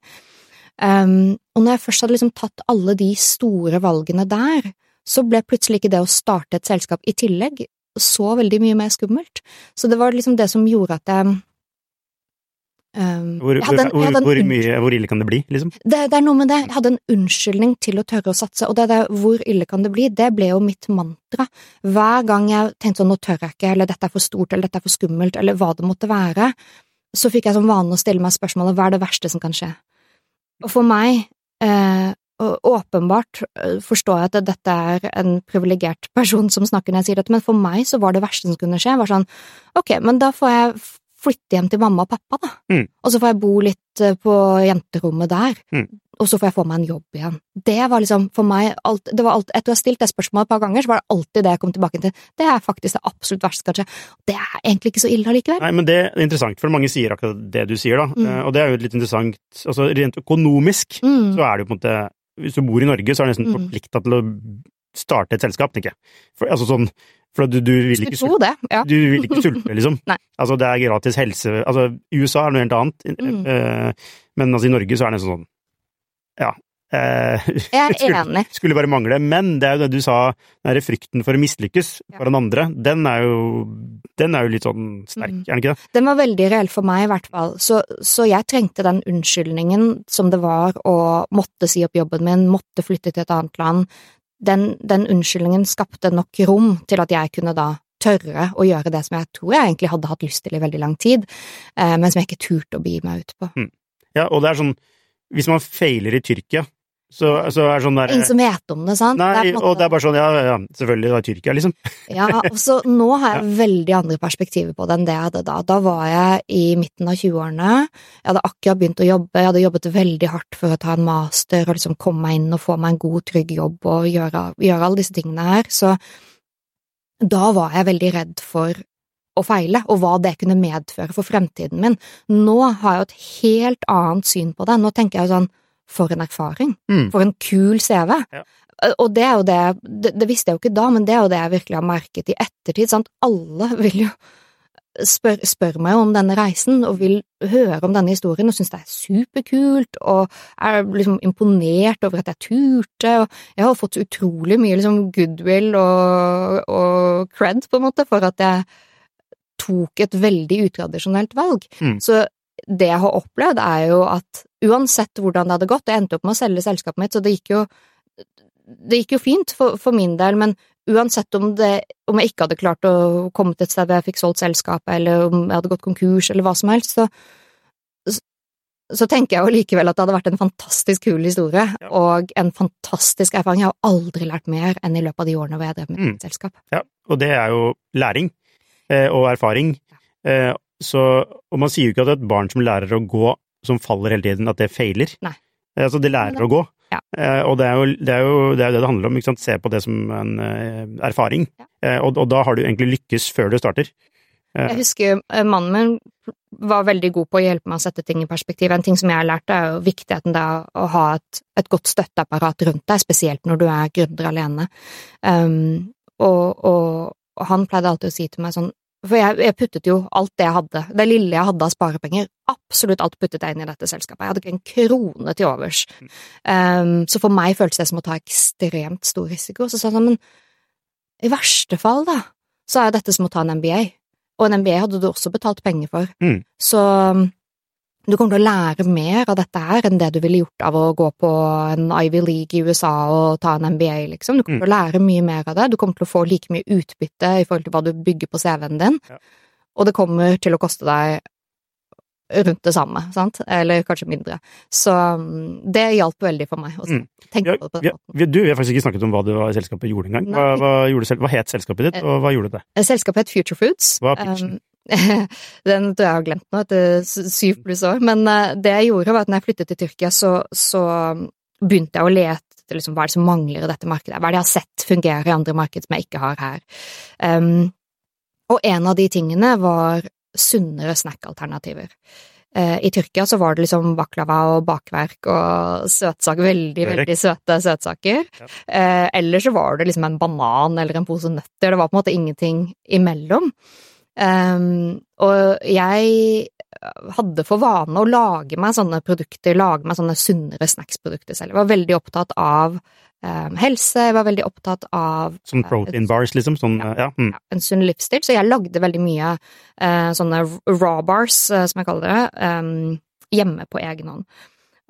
Um, og når jeg først hadde liksom tatt alle de store valgene der, så ble plutselig ikke det å starte et selskap i tillegg så veldig mye mer skummelt. Så det var liksom det som gjorde at jeg um, Hvor, en- hvor, mye, hvor ille kan det bli, liksom? det, det er noe med det. Jeg hadde en unnskyldning til å tørre å satse, og det der hvor ille kan det bli, det ble jo mitt mantra. Hver gang jeg tenkte sånn nå tør jeg ikke, eller dette er for stort, eller dette er for skummelt, eller hva det måtte være, så fikk jeg som vane å stille meg spørsmålet hva er det verste som kan skje? Og for meg, eh, åpenbart eh, forstår jeg at dette er en privilegert person som snakker når jeg sier dette, men for meg så var det verste som kunne skje, var sånn ok, men da får jeg flytte hjem til mamma og pappa, da. Mm. Og så får jeg bo litt eh, på jenterommet der, Mm. og så får jeg få meg en jobb igjen. Det var liksom for meg alt, det var alt, Etter å ha stilt det spørsmålet et par ganger, så var det alltid det jeg kom tilbake til. Det er faktisk det absolutt verste, kanskje. Det er egentlig ikke så ille allikevel. Nei, men det er interessant, for mange sier akkurat det du sier, da. Mm. Eh, Og det er jo litt interessant, altså rent økonomisk Mm. så er det jo på en måte Hvis du bor i Norge, så er du nesten Mm. forplikta til å starte et selskap, tenker jeg. For, altså sånn, for du, du vil ikke sulte, det, ja. Du vil ikke sulte, liksom. Altså, det er gratis helse Altså, i USA er det noe helt annet, Mm. uh, men altså, i Norge så er det nesten sånn Ja. Uh, Jeg er skulle, enig. skulle bare mangle. Men det er jo det du sa, den derre frykten for å mislykkes Ja. for den andre, den er jo, den er jo litt sånn sterk, Mm. er den ikke det? Den var veldig reell for meg, i hvert fall. Så, så jeg trengte den unnskyldningen som det var å måtte si opp jobben min, måtte flytte til et annet land. Den, den unnskyldningen skapte nok rom til at jeg kunne da tørre å gjøre det som jeg tror jeg egentlig hadde hatt lyst til i veldig lang tid, eh, men som jeg ikke turte å begi meg ut på. Ja, og det er sånn, hvis man feiler i Tyrkia, så, så er sånn der Ingen som vet om det, sant? Nei, Det måte- og det er bare sånn, ja, ja, selvfølgelig, det er Tyrkia, liksom. Ja, og så nå har jeg veldig andre perspektiver på det enn det jeg hadde da. Da var jeg i midten av 20-årene, jeg hadde akkurat begynt å jobbe, jeg hadde jobbet veldig hardt for å ta en master og liksom komme meg inn og få meg en god, trygg jobb og gjøre, gjøre alle disse tingene her, så da var jeg veldig redd for å feile, og hva det kunne medføre for fremtiden min. Nå har jeg jo et helt annet syn på det. Nå tenker jeg jo sånn, for en erfaring. Mm. For en kul CV. Ja. Og det er jo det, det, det visste jeg jo ikke da, men det er jo det jeg virkelig har merket i ettertid. Sant? Alle vil jo spør, spør meg om denne reisen og vil høre om denne historien og synes det er superkult og er liksom imponert over at jeg turte. Og jeg har fått utrolig mye liksom goodwill og, og cred, på en måte, for at jeg tok et veldig utradisjonelt valg. Mm. Så det jeg har opplevd, er jo at uansett hvordan det hadde gått, jeg endte opp med å selge selskapet mitt, så det gikk jo det gikk jo fint for, for min del, men uansett om, det, om jeg ikke hadde klart å komme til et sted hvor jeg fikk solgt selskapet, eller om jeg hadde gått konkurs, eller hva som helst, så, så, så tenker jeg jo likevel at det hadde vært en fantastisk kul historie, Ja. og en fantastisk erfaring. Jeg har aldri lært mer enn i løpet av de årene hvor jeg drev med Mm. selskap. Ja, og det er jo læring eh, og erfaring. Eh, så, og man sier jo ikke at et barn som lærer å gå, som faller hele tiden, at det feiler. Nei. Eh, altså, det lærer å gå. Ja. Eh, og det er, jo, det, er jo, det er jo det det handler om, ikke sant? Se på det som en eh, erfaring. Ja. Og, og da har du egentlig lykkes før du starter. Jeg husker mannen min var veldig god på å hjelpe meg å sette ting i perspektiv. En ting som jeg har lært, er jo viktigheten av å ha et, et godt støtteapparat rundt deg, spesielt når du er gründer alene. Um, og, og, og han pleide alltid å si til meg sånn For jeg, jeg puttet jo alt det jeg hadde, det lille jeg hadde av sparepenger, absolutt alt puttet jeg inn i dette selskapet. Jeg hadde ikke en krone til overs. Um, så for meg føltes det som å ta ekstremt stor risiko. Så sa han sånn, men i verste fall, da, så er dette som å ta en MBA. Og en MBA hadde du også betalt penger for. Mm. Så du kommer til å lære mer av dette her enn det du ville gjort av å gå på en Ivy League i USA og ta en MBA, liksom. Du kommer Mm. til å lære mye mer av det. Du kommer til å få like mye utbytte i forhold til hva du bygger på CV-en din. Ja. Og det kommer til å koste deg rundt det samme, sant, eller kanskje mindre. Så mm, det hjalp veldig for meg å Mm. tenke på det på den måten. vi, du, vi har faktisk ikke snakket om hva det var selskapet gjorde engang. Hva, hva, hva het selskapet ditt, og hva gjorde det? Selskapet het Future Foods. Hva er pitchen? Um, den tror jeg har glemt nå, etter syv pluss år. Men eh, det jeg gjorde, var at når jeg flyttet til Tyrkia, så, så begynte jeg å lete liksom, hva er det som mangler i dette markedet. Hva er det jeg har sett fungere i andre marked som jeg ikke har her. Um, og en av de tingene var sunnere snackalternativer. Eh, I Tyrkia så var det liksom baklava og bakverk og søtsaker, veldig, veldig søte søtsaker. Ja. Eh, eller så var det liksom en banan eller en pose nøtter, det var på en måte ingenting imellom. Um, og jeg hadde for vane å lage meg sånne produkter, lage meg sånne sunnere snacksprodukter selv. Jeg var veldig opptatt av um, helse, jeg var veldig opptatt av Sånn eh, protein bars, liksom? Sånn, Ja. ja. Mm. ja, en sunn livsstil, så jeg lagde veldig mye uh, sånne raw bars, uh, som jeg kaller det, um, hjemme på egen hånd.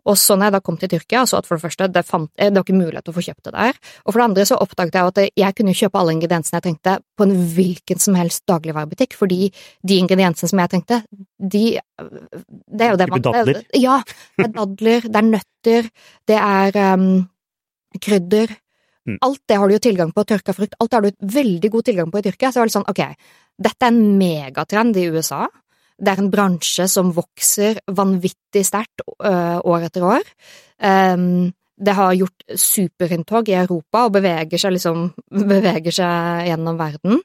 Og så når jeg da kom til Tyrkia, så at for det første, det, fant, eh, det var ikke mulighet til å få kjøpt det der, og for det andre så oppdaget jeg at jeg kunne kjøpe alle ingrediensene jeg trengte på en hvilken som helst dagligvarebutikk, fordi de ingrediensene som jeg trengte, de Det er jo det man dadler? Ja, det er dadler, det er nøtter, det er um, krydder. Mm. Alt det har du jo tilgang på, tørka frukt, alt det har du veldig god tilgang på i Tyrkia. Så jeg var litt sånn, ok, dette er en megatrend i USA. Det er en bransje som vokser vanvittig sterkt år etter år. Um, det har gjort superinntog i Europa og beveger seg liksom beveger seg gjennom verden.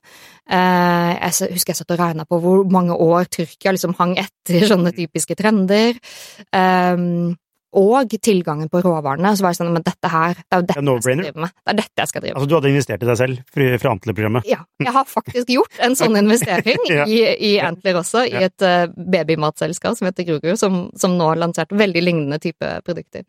Eh, jeg husker jeg satt og regna på hvor mange år Tyrkia liksom hang etter sånne typiske trender. Og tilgangen på råvarene. Så var det sånn, men dette her, det er jo dette jeg skal drive med. Det er dette jeg skal drive med. Altså, du hadde investert i deg selv fra- Antler-programmet? Ja, jeg har faktisk gjort en sånn investering Ja. i, i Antler også, i et uh, babymatselskap som heter Grugru, som, som nå har lansert veldig lignende type produkter.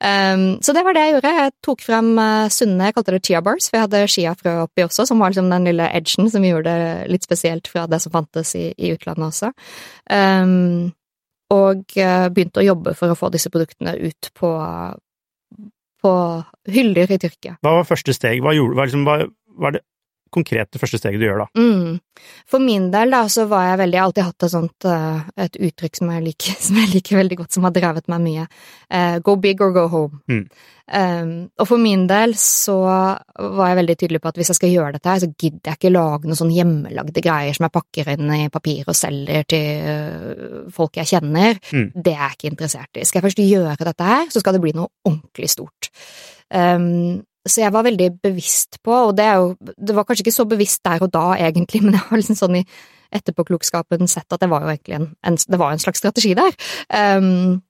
Um, så det var det jeg gjorde. Jeg tok frem uh, sunne, jeg kalte det chia bars, for jeg hadde chiafrø oppi også, som var liksom den lille edgen som gjorde det litt spesielt fra det som fantes i, i utlandet også. Um, og uh, begynte å jobbe for å få disse produktene ut på, på hyller i Tyrkia. Hva var første steg? Hva, gjorde, hva, liksom, hva, hva er det første steget du gjør da? Mm. For min del, da, så var jeg veldig Jeg har alltid hatt et sånt eh, et uttrykk som jeg liker, som jeg liker veldig godt, som har drevet meg mye. Uh, go big or go home. Mm. Um, og for min del så var jeg veldig tydelig på at hvis jeg skal gjøre dette her, så gidder jeg ikke lage noen sånn hjemmelagde greier som jeg pakker inn i papir og selger til øh, folk jeg kjenner. Mm. Det er jeg ikke interessert i. Skal jeg først gjøre dette her, så skal det bli noe ordentlig stort. Um, så jeg var veldig bevisst på, og det jo Det var kanskje ikke så bevisst der og da, egentlig, men jeg har liksom sånn i etterpåklokskapen sett at det var jo egentlig en, en, det var en slags strategi der. Um,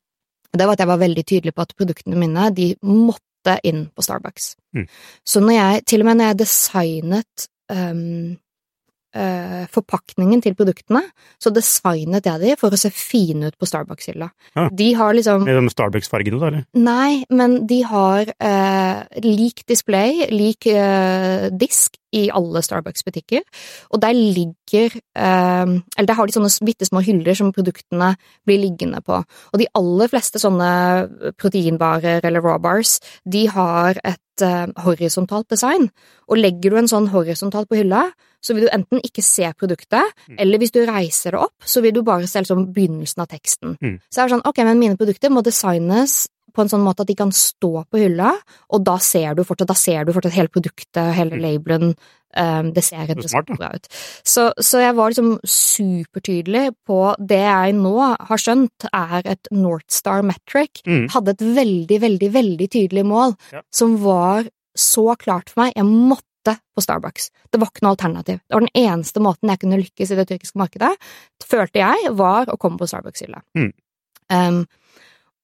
det var at jeg var veldig tydelig på at produktene mine, de måtte inn på Starbucks. Mm. Så når jeg, til og med når jeg designet um, eh, forpakningen til produktene, så designet jeg de for å se fine ut på Starbucks-hylla. Ja. De har liksom Er de Starbucks-fargene, da, eller? Nei, men de har eh, lik display, lik eh, disk i alle Starbucks-butikker, og der ligger eh, Eller der har de sånne bitte små hyller som produktene blir liggende på. Og de aller fleste sånne proteinbarer eller raw bars, de har et eh, horisontalt design. Og legger du en sånn horisontalt på hylla, så vil du enten ikke se produktet, Mm. eller hvis du reiser det opp, så vil du bare se liksom begynnelsen av teksten. Mm. Så er det sånn, ok, men mine produkter må designes på en sånn måte at de kan stå på hylla, og da ser du fortsatt, da ser du fortsatt hele produktet, hele Mm. labelen, um, det ser rett og interessant da. bra ut. Så, så jeg var liksom supertydelig på det jeg nå har skjønt er et Northstar metric. Mm. Hadde et veldig, veldig, veldig tydelig mål Ja. som var så klart for meg. Jeg måtte på Starbucks. Det var ikke noe alternativ. Det var den eneste måten jeg kunne lykkes i det tyrkiske markedet, følte jeg, var å komme på Starbucks-hylla. Mm. Um,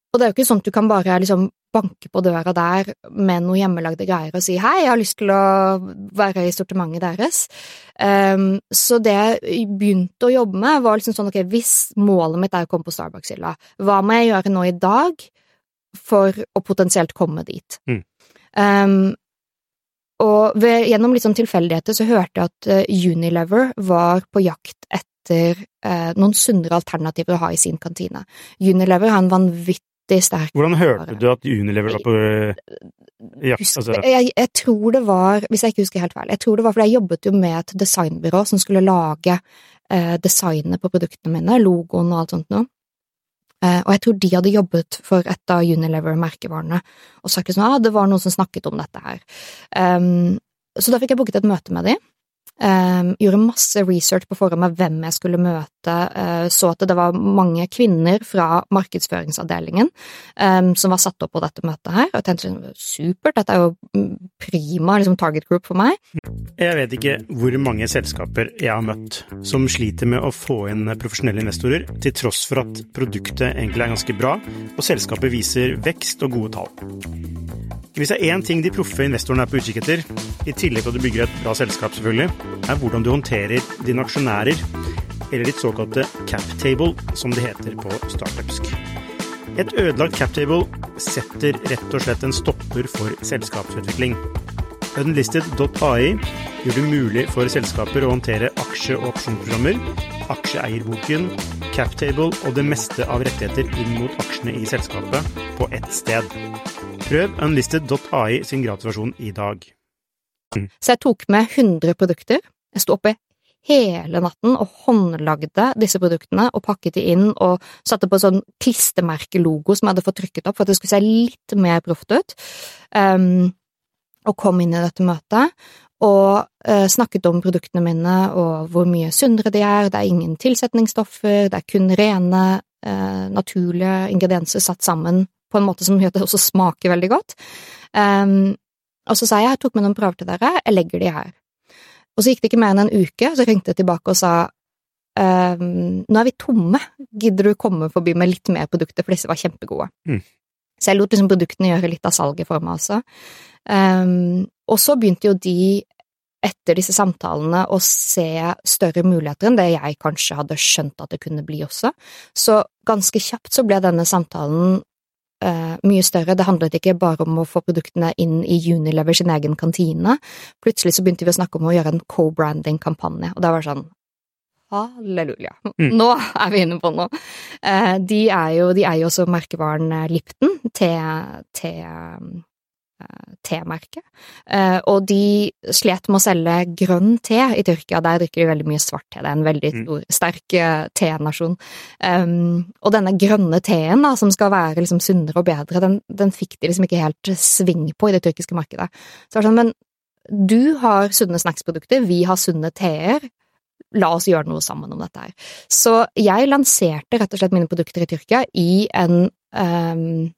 og det er jo ikke sånn at du kan bare liksom banke på døra der med noe hjemmelagde greier og si hei, jeg har lyst til å være i sortimentet deres. Um, så det jeg begynte å jobbe med, var liksom sånn ok, hvis målet mitt er å komme på Starbucks-hylla, hva må jeg gjøre nå i dag for å potensielt komme dit? Mm. Um, og ved, gjennom litt sånn tilfeldigheter så hørte jeg at eh, Unilever var på jakt etter eh, noen sunnere alternativer å ha i sin kantine. Unilever har en vanvittig sterk Hvordan hørte du at Unilever var på jakt? Husk, Altså, jeg, jeg tror det var, hvis jeg ikke husker helt feil, jeg tror det var fordi jeg jobbet jo med et designbyrå som skulle lage eh, designet på produktene mine, logoen og alt sånt noe. Eh, og jeg tror de hadde jobbet for et av Unilever-merkevarene og sagt liksom ah, det var noen som snakket om dette her. Um, så da fikk jeg booket et møte med dem. Um, gjorde masse research på forhånd med hvem jeg skulle møte, uh, så at det var mange kvinner fra markedsføringsavdelingen um, som var satt opp på dette møtet her, og jeg tenkte sånn, supert, dette er jo mm, prima liksom, target group for meg. Jeg vet ikke hvor mange selskaper jeg har møtt som sliter med å få inn profesjonelle investorer, til tross for at produktet egentlig er ganske bra, og selskapet viser vekst og gode tall. Hvis det er én ting de proffe investorene er på utkikk etter, i tillegg til at du bygger et bra selskap, selvfølgelig, er hvordan du håndterer dine aksjonærer, eller ditt såkalte captable, som det heter på startupsk. Et ødelagt cap table setter rett og slett en stopper for selskapsutvikling. Unlisted.ai gjør det mulig for selskaper å håndtere aksje- og opsjonsprogrammer, aksjeeierboken, cap table og det meste av rettigheter inn mot aksjene i selskapet på ett sted. Prøv unlisted.ai sin gratisversjon i dag. Så jeg tok med 100 produkter. Jeg sto oppe hele natten og håndlagde disse produktene og pakket de inn og satte på sånn klistremerkelogo som jeg hadde fått trykket opp for at det skulle se litt mer proft ut. Um, og kom inn i dette møtet og uh, snakket om produktene mine og hvor mye sunnere de er. Det er ingen tilsetningsstoffer, det er kun rene, uh, naturlige ingredienser satt sammen på en måte som gjør at det også smaker veldig godt. Um, og så sa jeg jeg tok med noen prøver til dere, jeg legger de her. Og så gikk det ikke mer enn en uke, så ringte jeg tilbake og sa um, nå er vi tomme, gidder du komme forbi med litt mer produkter, for disse var kjempegode. Mm. Så jeg lot liksom produktene gjøre litt av salget for meg også. Um, og så begynte jo de etter disse samtalene å se større muligheter enn det jeg kanskje hadde skjønt at det kunne bli også. Så ganske kjapt så ble denne samtalen uh, mye større. Det handlet ikke bare om å få produktene inn i Unilever sin egen kantine. Plutselig så begynte vi å snakke om å gjøre en co-branding-kampanje, og det var sånn Halleluja. Mm. Nå er vi inne på noe. Uh, de er jo, de er jo også merkevaren Lipton til, til Eh, temerke. Eh, og de slet med å selge grønn te i Tyrkia, der drikker de veldig mye svart te, det er en veldig mm. stor, sterk uh, tenasjon. Um, og denne grønne teen, da, som skal være liksom sunnere og bedre, den, den, fikk de liksom ikke helt sving på i det tyrkiske markedet. Så det er sånn, men du har sunne snacksprodukter, vi har sunne teer, la oss gjøre noe sammen om dette her. Så jeg lanserte rett og slett mine produkter i Tyrkia i en um,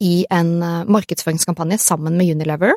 i en eh, markedsføringskampanje sammen med Unilever.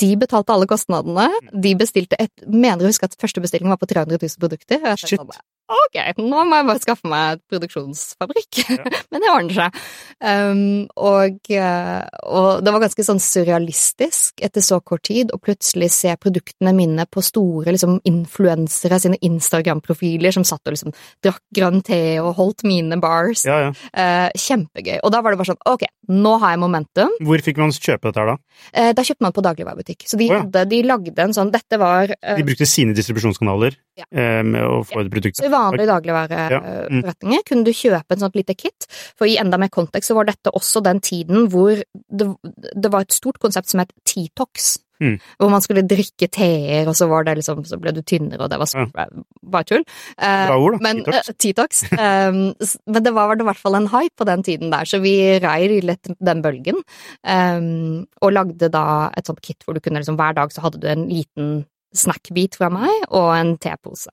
De betalte alle kostnadene. De bestilte et Mener å huske at første bestilling var på 300 000 produkter. Shit. Ok, nå må jeg bare skaffe meg et produksjonsfabrikk. Ja. Men det ordner seg. Um, og, eh, og, det var ganske sånn surrealistisk etter så kort tid å plutselig se produktene mine på store liksom influensere sine Instagram-profiler som satt og liksom drakk grønn te og holdt mine bars. Ja, ja. Uh, kjempegøy. Og da var det bare sånn ok, nå har jeg momentum. Hvor fikk man kjøpe dette her da? Uh, da kjøpte man på dagligvarebutikk. Så de, oh, hadde, de lagde en sånn Dette var uh, De brukte sine distribusjonskanaler med å få et produkt? Vanlige dagligvareforretninger, ja. mm. kunne du kjøpe en sånt lite kit. For i enda mer kontekst så var dette også den tiden hvor det, det var et stort konsept som het T-tox. Mm. Hvor man skulle drikke teer, og så, var det liksom, så ble du tynnere, og det var så, ja. bare tull. Eh, Bra ord, da. Men, T-tox. Uh, um, men det var i hvert fall en hype på den tiden der, så vi rei litt den bølgen. Um, og lagde da et sånt kit hvor du kunne liksom hver dag så hadde du en liten snackbit fra meg og en tepose.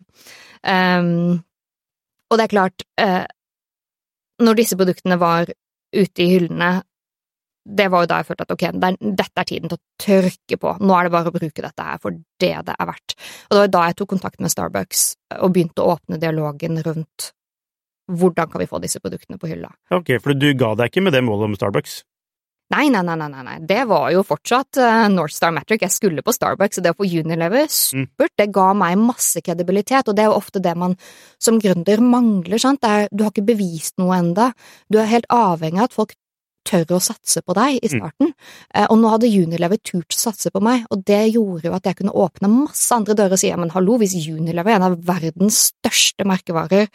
Um, og det er klart, uh, når disse produktene var ute i hyllene, det var jo da jeg følte at ok, dette er tiden til å tørke på, nå er det bare å bruke dette her for det det er verdt. Og det var da jeg tok kontakt med Starbucks og begynte å åpne dialogen rundt hvordan kan vi få disse produktene på hylla. Ok, for du ga deg ikke med det målet om Starbucks? Nei, nei, nei, nei, nei, det var jo fortsatt uh, North Star Metric. Jeg skulle på Starbucks, og det å få Unilever, supert. Mm. Det ga meg masse kredibilitet, og det er jo ofte det man som gründer mangler, sant. Er, du har ikke bevist noe enda. Du er helt avhengig av at folk tør å satse på deg i mm. starten. Mm. Og nå hadde Unilever turt å satse på meg, og det gjorde jo at jeg kunne åpne masse andre dører og si ja, men hallo, hvis Unilever, en av verdens største merkevarer,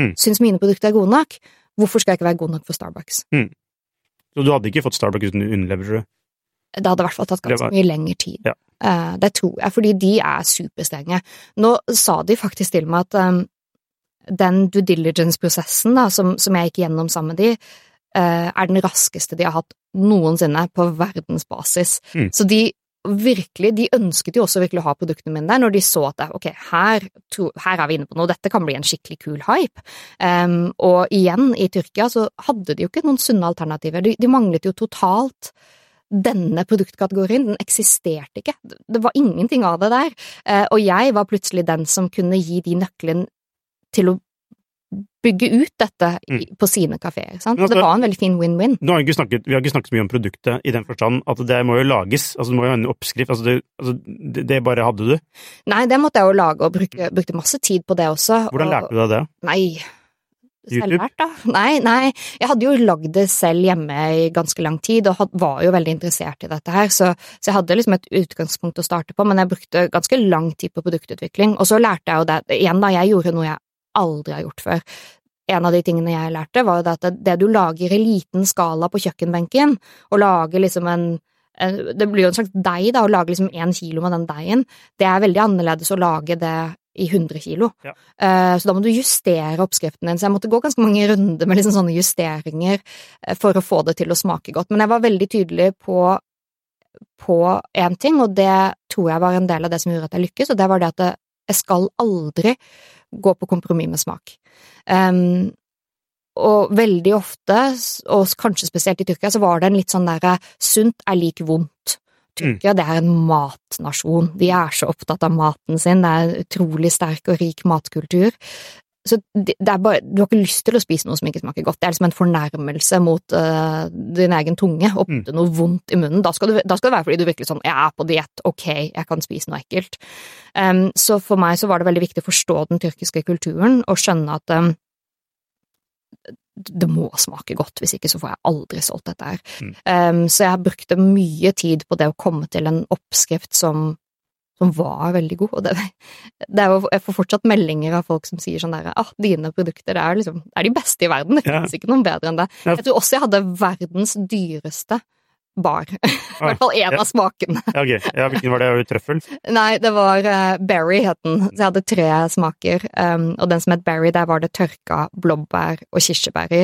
mm. syns mine produkter er gode nok, hvorfor skal jeg ikke være god nok for Starbucks? Mm. Så du hadde ikke fått Starbucks uten Unilever? Det hadde i hvert fall tatt ganske var... mye lengre tid. Ja. Uh, det tror jeg, fordi de er superstrenge. Nå sa de faktisk til meg at um, den due diligence-prosessen som, som, jeg gikk gjennom sammen med de, uh, er den raskeste de har hatt noensinne på verdensbasis. Mm. Så de virkelig, de ønsket jo også virkelig å ha produktene mine der, når de så at ok, her, her, er vi inne på noe, dette kan bli en skikkelig kul hype. Um, og igjen, i Tyrkia så hadde de jo ikke noen sunne alternativer, de, de manglet jo totalt denne produktkategorien, den eksisterte ikke, det var ingenting av det der, uh, og jeg var plutselig den som kunne gi de nøkkelen til å bygge ut dette mm. på sine kafeer. Det var en veldig fin win-win. Vi har ikke snakket så mye om produktet i den forstand at det må jo lages, altså det må jo ha en oppskrift, altså det, altså det, bare hadde du? Nei, det måtte jeg jo lage, og bruke, brukte masse tid på det også. Hvordan lærte du deg det? Nei, Selvlært, da? Nei, nei, jeg hadde jo lagd det selv hjemme i ganske lang tid, og var jo veldig interessert i dette her, så, så, jeg hadde liksom et utgangspunkt å starte på, men jeg brukte ganske lang tid på produktutvikling, og så lærte jeg jo det, igjen da, jeg gjorde noe jeg aldri har gjort før. En av de tingene jeg lærte, var jo at det du lager i liten skala på kjøkkenbenken, og lager liksom en, det blir jo en slags deig, da, å lage liksom én kilo med den deigen, det er veldig annerledes å lage det i 100 kilo. Ja. Uh, så da må du justere oppskriften din. Så jeg måtte gå ganske mange runder med liksom sånne justeringer uh, for å få det til å smake godt. Men jeg var veldig tydelig på på én ting, og det tror jeg var en del av det som gjorde at jeg lykkes, og det var det at jeg skal aldri gå på kompromiss med smak. Um, og veldig ofte, og kanskje spesielt i Tyrkia, så var det en litt sånn derre sunt er lik vondt. Tyrkia mm. det er en matnasjon, de er så opptatt av maten sin, det er en utrolig sterk og rik matkultur. Så det er bare, Du har ikke lyst til å spise noe som ikke smaker godt. Det er liksom en fornærmelse mot uh, din egen tunge putte mm. noe vondt i munnen. Da skal, du, da skal, det være fordi du virkelig sånn Jeg er på diett, ok, jeg kan spise noe ekkelt. Um, så for meg så var det veldig viktig å forstå den tyrkiske kulturen og skjønne at um, det må smake godt, hvis ikke så får jeg aldri solgt dette her. Mm. Um, så jeg brukte mye tid på det å komme til en oppskrift som som var veldig god. Og det, det jo, jeg får fortsatt meldinger av folk som sier sånn derre ah, dine produkter det er, liksom, det er de beste i verden, det finnes ja. ikke noen bedre enn det. Jeg tror også jeg hadde verdens dyreste bar. I hvert fall én ja. av smakene. ja, okay. ja, Hvilken var det? Trøffel? Nei, det var uh, berry, het den. Så jeg hadde tre smaker. Um, og den som het berry, der var det tørka blåbær og kirsebær i.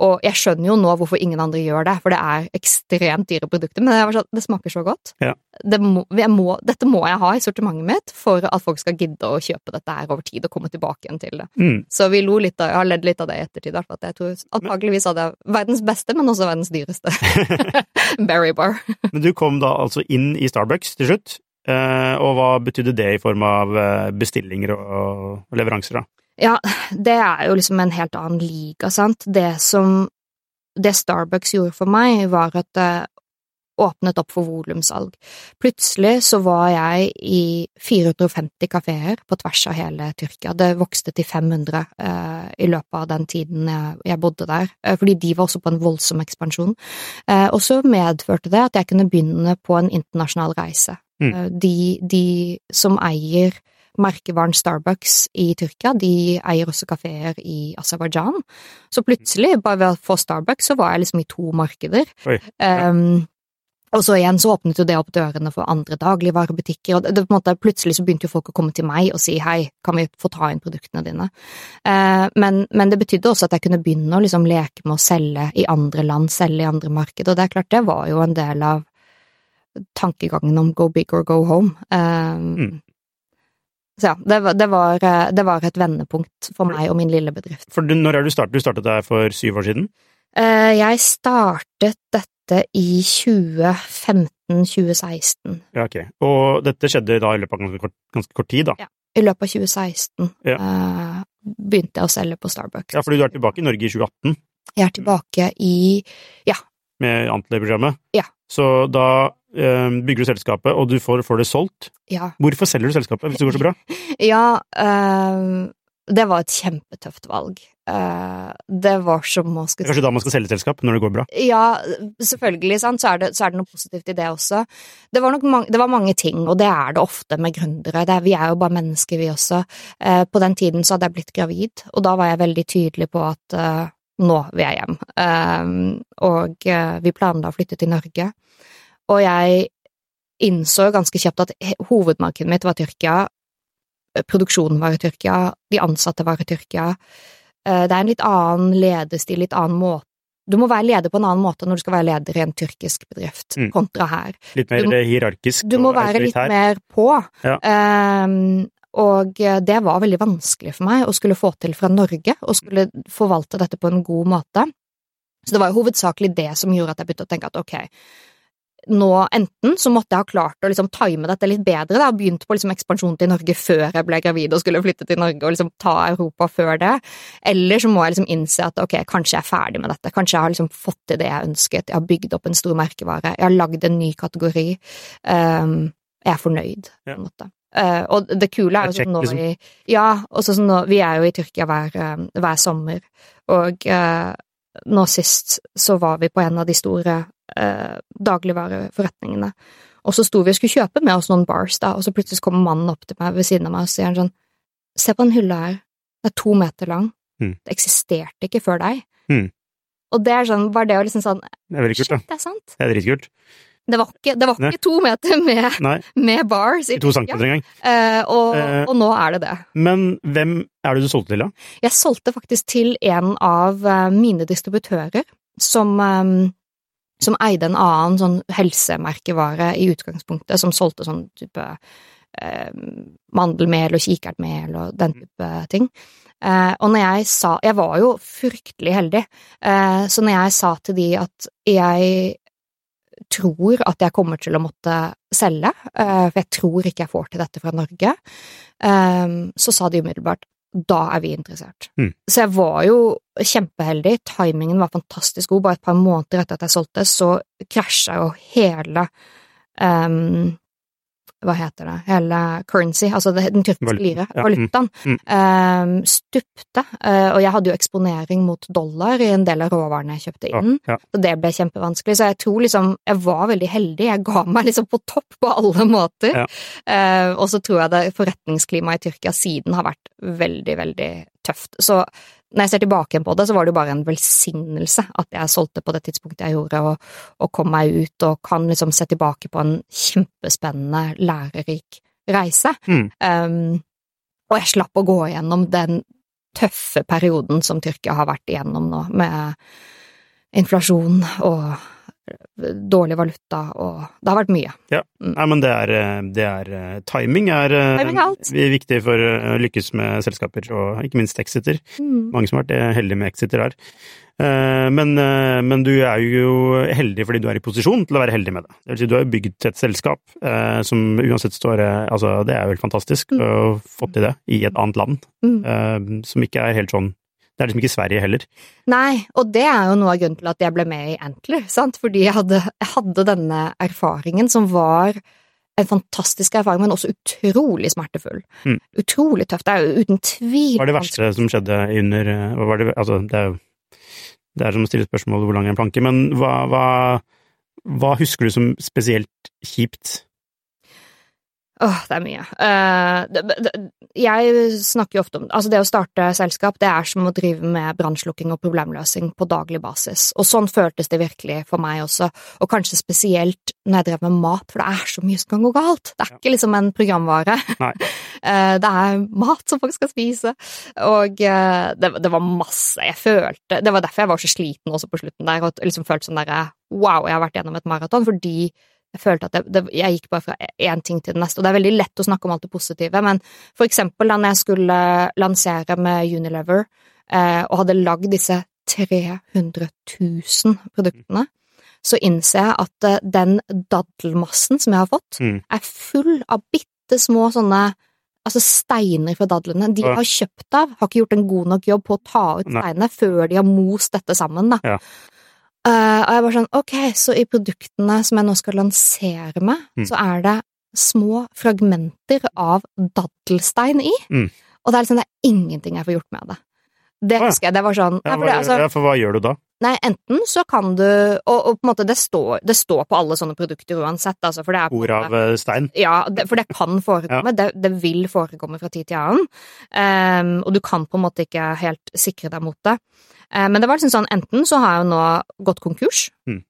Og jeg skjønner jo nå hvorfor ingen andre gjør det, for det er ekstremt dyre produkter. Men det, sånn, det smaker så godt. Ja. Det må, må, dette må jeg ha i sortimentet mitt for at folk skal gidde å kjøpe dette her over tid og komme tilbake igjen til det. Mm. Så vi lo litt av, jeg har ledd litt av det i ettertid, at jeg tror antakeligvis hadde jeg verdens beste, men også verdens dyreste. Berry Bar. Men du kom da altså inn i Starbucks til slutt, eh, og hva betydde det i form av eh, bestillinger og leveranser, da? Ja, det er jo liksom en helt annen liga, sant. Det som Det Starbucks gjorde for meg, var at det åpnet opp for volumsalg. Plutselig så var jeg i 450 kafeer på tvers av hele Tyrkia. Det vokste til 500 eh, i løpet av den tiden jeg, jeg bodde der, eh, fordi de var også på en voldsom ekspansjon. Eh, og så medførte det at jeg kunne begynne på en internasjonal reise. Mm. Eh, de, de som eier merkevaren Starbucks i Tyrkia, de eier også kafeer i Aserbajdsjan. Så plutselig, bare ved å få Starbucks, så var jeg liksom i to markeder. Oi, ja. um, og så igjen så åpnet jo det opp dørene for andre dagligvarebutikker, og det, på en måte, plutselig så begynte jo folk å komme til meg og si hei, kan vi få ta inn produktene dine? Eh, men, men, det betydde også at jeg kunne begynne å liksom leke med å selge i andre land, selge i andre marked, og det er klart, det var jo en del av tankegangen om go big or go home. Eh, mm. Så ja, det, det, var, det, var, et vendepunkt for meg og min lille bedrift. For du, Når er du startet? Du startet der for syv år siden? Eh, jeg startet dette dette i 2015-2016. Ja, ok. Og dette skjedde da i løpet av ganske kort, ganske kort tid, da? Ja. I løpet av 2016 ja. uh, begynte jeg å selge på Starbucks. Ja, fordi du er tilbake i Norge i 2018? Jeg er tilbake i ja. Med Antler-programmet? Ja. Så da uh, bygger du selskapet, og du får, får, det solgt. Ja. Hvorfor selger du selskapet hvis det går så bra? ja, uh, det var et kjempetøft valg. Uh, det var som å skulle Kanskje da man skal selge selskap, når det går bra? Ja, selvfølgelig, sant, så er det, så er det noe positivt i det også. Det var, mange, det var mange ting, og det er det ofte med gründere. Det, vi er jo bare mennesker, vi også. Uh, på den tiden så hadde jeg blitt gravid, og da var jeg veldig tydelig på at uh, nå vil jeg hjem. og vi planla å flytte til Norge. Og jeg innså ganske kjapt at hovedmarkedet mitt var Tyrkia, produksjonen var i Tyrkia, de ansatte var i Tyrkia. Eh, det er en litt annen lederstil, litt annen måte Du må være leder på en annen måte når du skal være leder i en tyrkisk bedrift, Mm. kontra her. Litt mer Du hierarkisk Du må være litt mer på. Ja. Um, og det var veldig vanskelig for meg å skulle få til fra Norge, og skulle forvalte dette på en god måte. Så det var jo hovedsakelig det som gjorde at jeg begynte å tenke at ok, nå enten så måtte jeg ha klart å liksom time dette litt bedre, da, begynt på liksom ekspansjon til Norge før jeg ble gravid og skulle flytte til Norge og liksom ta Europa før det, eller så må jeg liksom innse at ok, kanskje jeg er ferdig med dette, kanskje jeg har liksom fått til det jeg ønsket, jeg har bygd opp en stor merkevare, jeg har lagd en ny kategori, Um, jeg er fornøyd, på en måte. Uh, og det kule er jo sånn nå check, liksom. i Ja, også sånn nå Vi er jo i Tyrkia hver, eh, hver sommer, og eh, nå sist så var vi på en av de store eh, dagligvareforretningene, og så sto vi og skulle kjøpe med oss noen bars, da, og så plutselig kommer mannen opp til meg ved siden av meg og sier sånn Se på den hylla her, den er to meter lang, Mm. det eksisterte ikke før deg. Mm. Og det er sånn, var det jo liksom sånn Det er veldig kult, da. Shit, det er sant! Det er dritkult. Det var ikke, det var ikke to meter med, med bars i to centimeter engang. eh, og, Eh. og nå er det det. Men hvem er det du solgte til, da? Jeg solgte faktisk til en av eh, mine distributører, som, som eide en annen sånn helsemerkevare i utgangspunktet, som solgte sånn type eh, mandelmel og kikertmel og den type ting. Eh, og når jeg sa Jeg var jo fryktelig heldig, eh, så når jeg sa til de at jeg tror at jeg kommer til å måtte selge, eh, for jeg tror ikke jeg får til dette fra Norge, eh, så sa de umiddelbart da er vi interessert. Mm. Så jeg var jo kjempeheldig, timingen var fantastisk god, bare et par måneder etter at jeg solgte, så krasja jo hele ehm, hva heter det, hele currency, altså den tyrkiske lire, ja, mm, valutaen, mm. ehm, stupte, eh, og jeg hadde jo eksponering mot dollar i en del av råvarene jeg kjøpte inn, ja. så det ble kjempevanskelig, så jeg tror liksom, jeg var veldig heldig, jeg ga meg liksom på topp på alle måter, Ja. Eh, og så tror jeg det forretningsklimaet i Tyrkia siden har vært veldig, veldig tøft, så når jeg ser tilbake på det, så var det jo bare en velsignelse at jeg solgte på det tidspunktet jeg gjorde, og, og kom meg ut og kan liksom se tilbake på en kjempespennende, lærerik reise. Mm. Um, og jeg slapp å gå igjennom den tøffe perioden som Tyrkia har vært igjennom nå, med inflasjon og dårlig valuta og Det har vært mye. Nei, men det er, eh, det er eh, Timing er eh, Timing er alt. viktig for å lykkes med selskaper, og ikke minst exiter. Mm. Mange som har vært heldige med exiter her. Men, men du er jo heldig fordi du er i posisjon til å være heldig med det. Det vil si, du har bygd et selskap som uansett står Altså, det er jo helt fantastisk Mm. å få til det i et annet land, Mm. som ikke er helt sånn Det er liksom ikke Sverige heller. Nei, og det er jo noe av grunnen til at jeg ble med i Antler, sant, fordi jeg hadde, jeg hadde denne erfaringen som var en fantastisk erfaring, men også utrolig smertefull. Mm. Utrolig tøft. Det er jo uten tvil Hva er det verste som skjedde under eh, det, Altså, det er jo det er som å stille spørsmål hvor lang er en planke, men hva, hva, hva husker du som spesielt kjipt? Åh, det er mye. Uh, det, det, jeg snakker jo ofte om Altså, det å starte selskap, det er som å drive med brannslukking og problemløsing på daglig basis. Og sånn føltes det virkelig for meg også, og kanskje spesielt når jeg drev med mat, for det er så mye som kan gå galt. Det er ikke liksom en programvare. Eh, det er mat som folk skal spise, og uh, det, det var masse jeg følte Det var derfor jeg var så sliten også på slutten der, og liksom følte sånn derre wow, jeg har vært gjennom et maraton, fordi jeg følte at jeg, det, jeg gikk bare fra én ting til den neste, og det er veldig lett å snakke om alt det positive, men for eksempel da jeg skulle lansere med Unilever, eh, og hadde lagd disse 300 000 produktene, så innser jeg at eh, den daddelmassen som jeg har fått, Mm. er full av bitte små sånne Altså steiner fra dadlene. De Ja. har kjøpt av, har ikke gjort en god nok jobb på å ta ut steinene før de har most dette sammen, da. Ja. Eh, og jeg var sånn, ok, så i produktene som jeg nå skal lansere med, Mm. så er det små fragmenter av daddelstein i. Mm. Og det er liksom, det er ingenting jeg får gjort med det. Det husker jeg, det var sånn Ja, for det, altså, ja, for hva gjør du da? Nei, enten så kan du Og, og på en måte, det står, det står på alle sånne produkter uansett, altså, for det er måte- av eh, stein? ja, det, for det kan forekomme. Det, det vil forekomme fra tid til annen. Um, og du kan på en måte ikke helt sikre deg mot det. Um, men det var liksom sånn, enten så har jeg jo nå gått konkurs, Mm.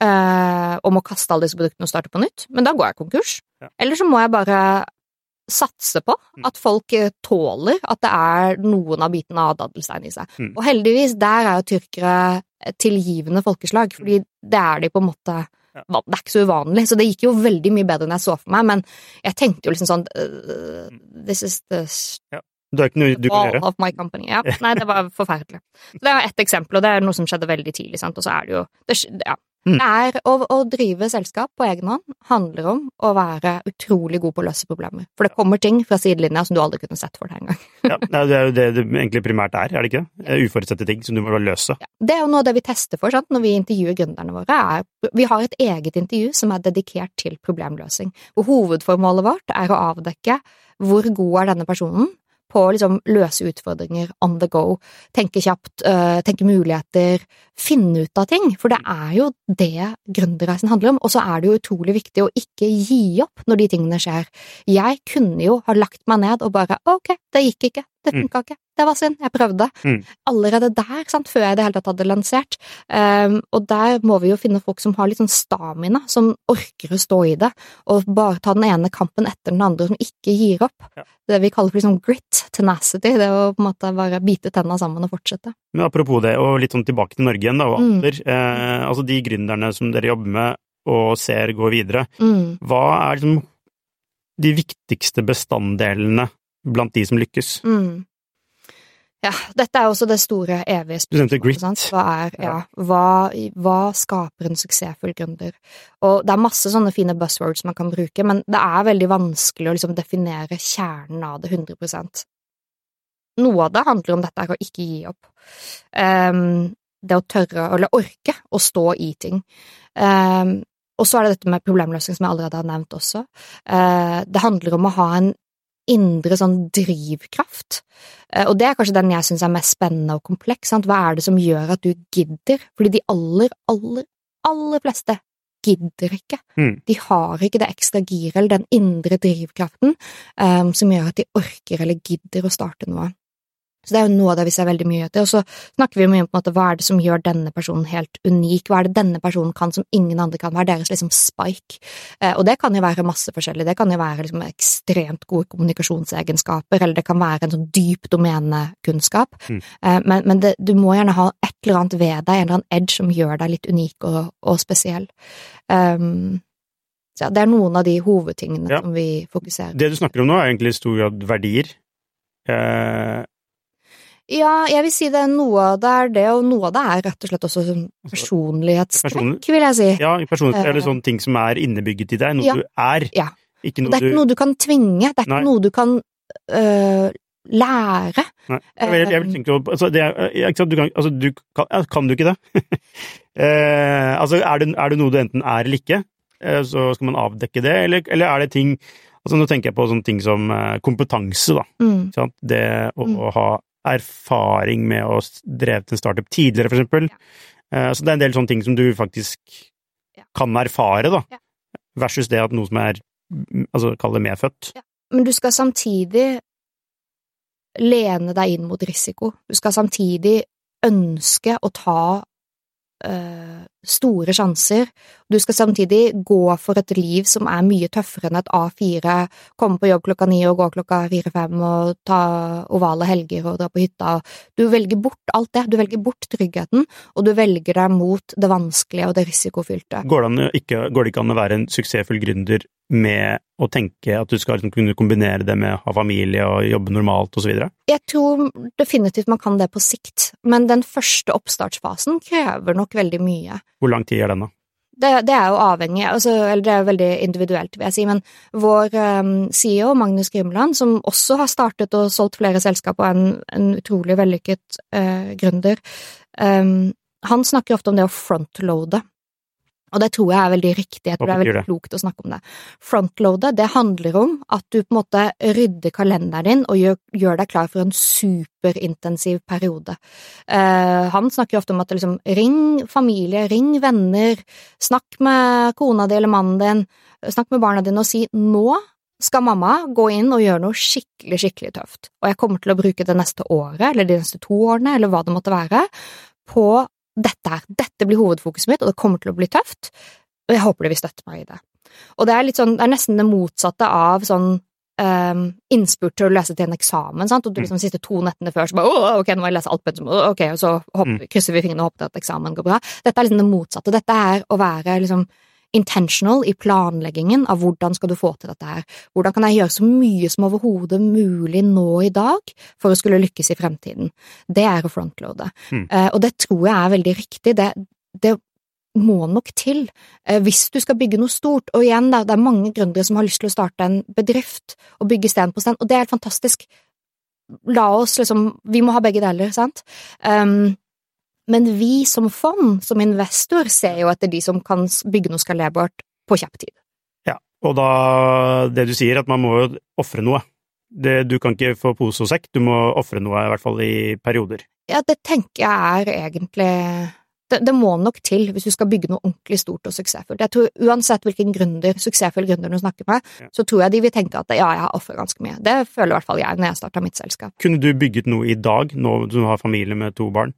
Uh, og må kaste alle disse produktene og starte på nytt, men da går jeg konkurs. Ja. Eller så må jeg bare satse på at folk eh, tåler at det er noen av bitene av daddelstein i seg. Mm. Og heldigvis, der er jo tyrkere et tilgivende folkeslag, fordi det er de på en måte Ja. Det er ikke så uvanlig, så det gikk jo veldig mye bedre enn jeg så for meg, men jeg tenkte jo liksom sånn uh, This is the Det er ikke noe du kan gjøre. of my company. Ja. Nei, det var forferdelig. Så det er ett eksempel, og det er noe som skjedde veldig tidlig, sant, og så er det jo det, ja. Mm. Det er å, å drive selskap på egen hånd handler om å være utrolig god på å løse problemer. For det kommer ting fra sidelinja som du aldri kunne sett for deg engang. Ja, det er jo det det egentlig primært er, er det ikke? det? Eh, Uforutsette ting som du må løse. Ja. Det er jo noe av det vi tester for sant? når vi intervjuer gründerne våre. Er, vi har et eget intervju som er dedikert til problemløsning. Og hovedformålet vårt er å avdekke hvor god er denne personen på å liksom løse utfordringer on the go, tenke kjapt, øh, tenke muligheter, finne ut av ting. For det er jo det gründerreisen handler om. Og så er det jo utrolig viktig å ikke gi opp når de tingene skjer. Jeg kunne jo ha lagt meg ned og bare ok, det gikk ikke, det Mm. ikke, det var synd, jeg prøvde. Mm. Allerede der, sant, før jeg i det hele tatt hadde lansert. Um, og der må vi jo finne folk som har litt sånn stamina, som orker å stå i det, og bare ta den ene kampen etter den andre, som ikke gir opp. Ja. Det vi kaller for liksom grit, tenacity, det å på en måte bare bite tenna sammen og fortsette. Men apropos det, og litt sånn tilbake til Norge igjen, da, og Mm. Eh, altså de gründerne som dere jobber med og ser går videre, Mm. hva er liksom de viktigste bestanddelene blant de som lykkes? Mm. Ja, dette er også det store, evige spørsmålet. grit. Hva er, ja, Ja. hva, hva skaper en suksessfull gründer? Og det er masse sånne fine buzzwords man kan bruke, men det er veldig vanskelig å liksom definere kjernen av det 100 Noe av det handler om dette er å ikke gi opp. Um, det å tørre, eller orke, å stå i ting. Um, og så er det dette med problemløsning, som jeg allerede har nevnt også. Eh, det handler om å ha en indre sånn drivkraft. Eh, Og det er kanskje den jeg syns er mest spennende og kompleks. Sant? Hva er det som gjør at du gidder? Fordi de aller, aller, aller fleste gidder ikke. Mm. De har ikke det ekstra giret eller den indre drivkraften um, som gjør at de orker eller gidder å starte noe. Så det er jo noe av det vi ser veldig mye etter. Og så snakker vi mye om på en måte, hva er det som gjør denne personen helt unik, hva er det denne personen kan som ingen andre kan, hva er deres liksom spike? Eh, og det kan jo være masse forskjellig, det kan jo være liksom ekstremt gode kommunikasjonsegenskaper, eller det kan være en sånn dyp domenekunnskap, Mm. eh, men, men det, du må gjerne ha et eller annet ved deg, en eller annen edge som gjør deg litt unik og, og spesiell. Um, så ja, det er noen av de hovedtingene Ja. som vi fokuserer på. Det du snakker om nå, er egentlig i stor grad verdier. Eh, Ja, jeg vil si det noe av det er det, og noe av det er rett og slett også sånn personlighetstrekk, Personlig- vil jeg si. ja, i personlighet Eh, eller sånne ting som er innebygget i deg, noe ja. du er. Ja. Ikke noe Det er ikke du noe du kan tvinge, det er ikke Nei. noe du kan øh, lære. Nei. Jeg, vil- jeg vil tenke på altså, det er, ikke sant, du kan, altså, du kan, kan du ikke det? eh, altså, er det, er det noe du enten er eller ikke, eh, så skal man avdekke det, eller, eller er det ting altså, Nå tenker jeg på sånne ting som eh, kompetanse, da. Mm. Sant? Det å, Mm. ha erfaring med å drevet en startup tidligere, for eksempel. Ja. så det er en del sånne ting som du faktisk Ja. kan erfare, da. Ja. Versus det at noe som er altså kall det medfødt. Men du skal samtidig lene deg inn mot risiko. Du skal samtidig ønske å ta store sjanser. Du skal samtidig gå for et liv som er mye tøffere enn et A4, komme på jobb klokka ni og gå klokka fire-fem og ta ovale helger og dra på hytta. Du velger bort alt det. Du velger bort tryggheten, og du velger deg mot det vanskelige og det risikofylte. Går det, ikke, går det ikke an å være en suksessfull gründer med å tenke at du skal liksom kunne kombinere det med å ha familie og jobbe normalt osv.? Jeg tror definitivt man kan det på sikt, men den første oppstartsfasen krever nok veldig mye. Hvor lang tid er den, da? Det, det er jo avhengig, altså, eller det er veldig individuelt, vil jeg si, men vår um, CEO, Magnus Grimland, som også har startet og solgt flere selskaper og er en, en utrolig vellykket uh, gründer, um, han snakker ofte om det å frontloade. Og det tror jeg er veldig riktig, jeg tror det er veldig klokt å snakke om det. Frontloadet, det handler om at du på en måte rydder kalenderen din og gjør, gjør deg klar for en superintensiv periode. Uh, han snakker jo ofte om at liksom, ring familie, ring venner, snakk med kona di eller mannen din, snakk med barna dine og si nå skal mamma gå inn og gjøre noe skikkelig, skikkelig tøft, og jeg kommer til å bruke det neste året, eller de neste to årene, eller hva det måtte være, på dette her. Dette blir hovedfokuset mitt, og det kommer til å bli tøft, og jeg håper de vil støtte meg i det. Og det er sånn, det er nesten det motsatte av sånn um, innspurt til å lese til en eksamen, sant? og du Mm. liksom de siste to nettene før så bare åh, ok, nå må jeg lese alt pensum, ok, og så hopper, Mm. krysser vi fingrene og håper at eksamen går bra. Dette er liksom det motsatte. Dette er å være liksom intentional i planleggingen av hvordan skal du få til dette her. Hvordan kan jeg gjøre så mye som overhodet mulig nå i dag for å skulle lykkes i fremtiden? Det er å frontloade. Mm. Uh, og det tror jeg er veldig riktig. Det, det må nok til uh, hvis du skal bygge noe stort. Og igjen, det er mange gründere som har lyst til å starte en bedrift og bygge sten på sten, og det er helt fantastisk. La oss liksom Vi må ha begge deler, sant? Um, men vi som fond, som investor, ser jo etter de som kan bygge noe skalerbart på kjapp tid. Ja, og da det du sier, at man må jo ofre noe. Det, du kan ikke få pose og sekk, du må ofre noe, i hvert fall i perioder. Ja, det tenker jeg er egentlig det, det må nok til hvis du skal bygge noe ordentlig stort og suksessfullt. Jeg tror Uansett hvilken gründer, suksessfull gründer du snakker med, Ja. så tror jeg de vil tenke at ja, jeg har ofret ganske mye. Det føler i hvert fall jeg når jeg starta mitt selskap. Kunne du bygget noe i dag, nå du har familie med to barn?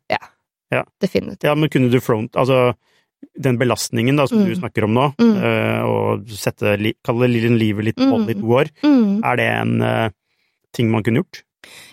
Definitivt. Ja, men kunne du front Altså, den belastningen da, som Mm. du snakker om nå, Mm. uh, og sette, kalle livet litt på litt Mm. år, Mm. er det en uh, ting man kunne gjort?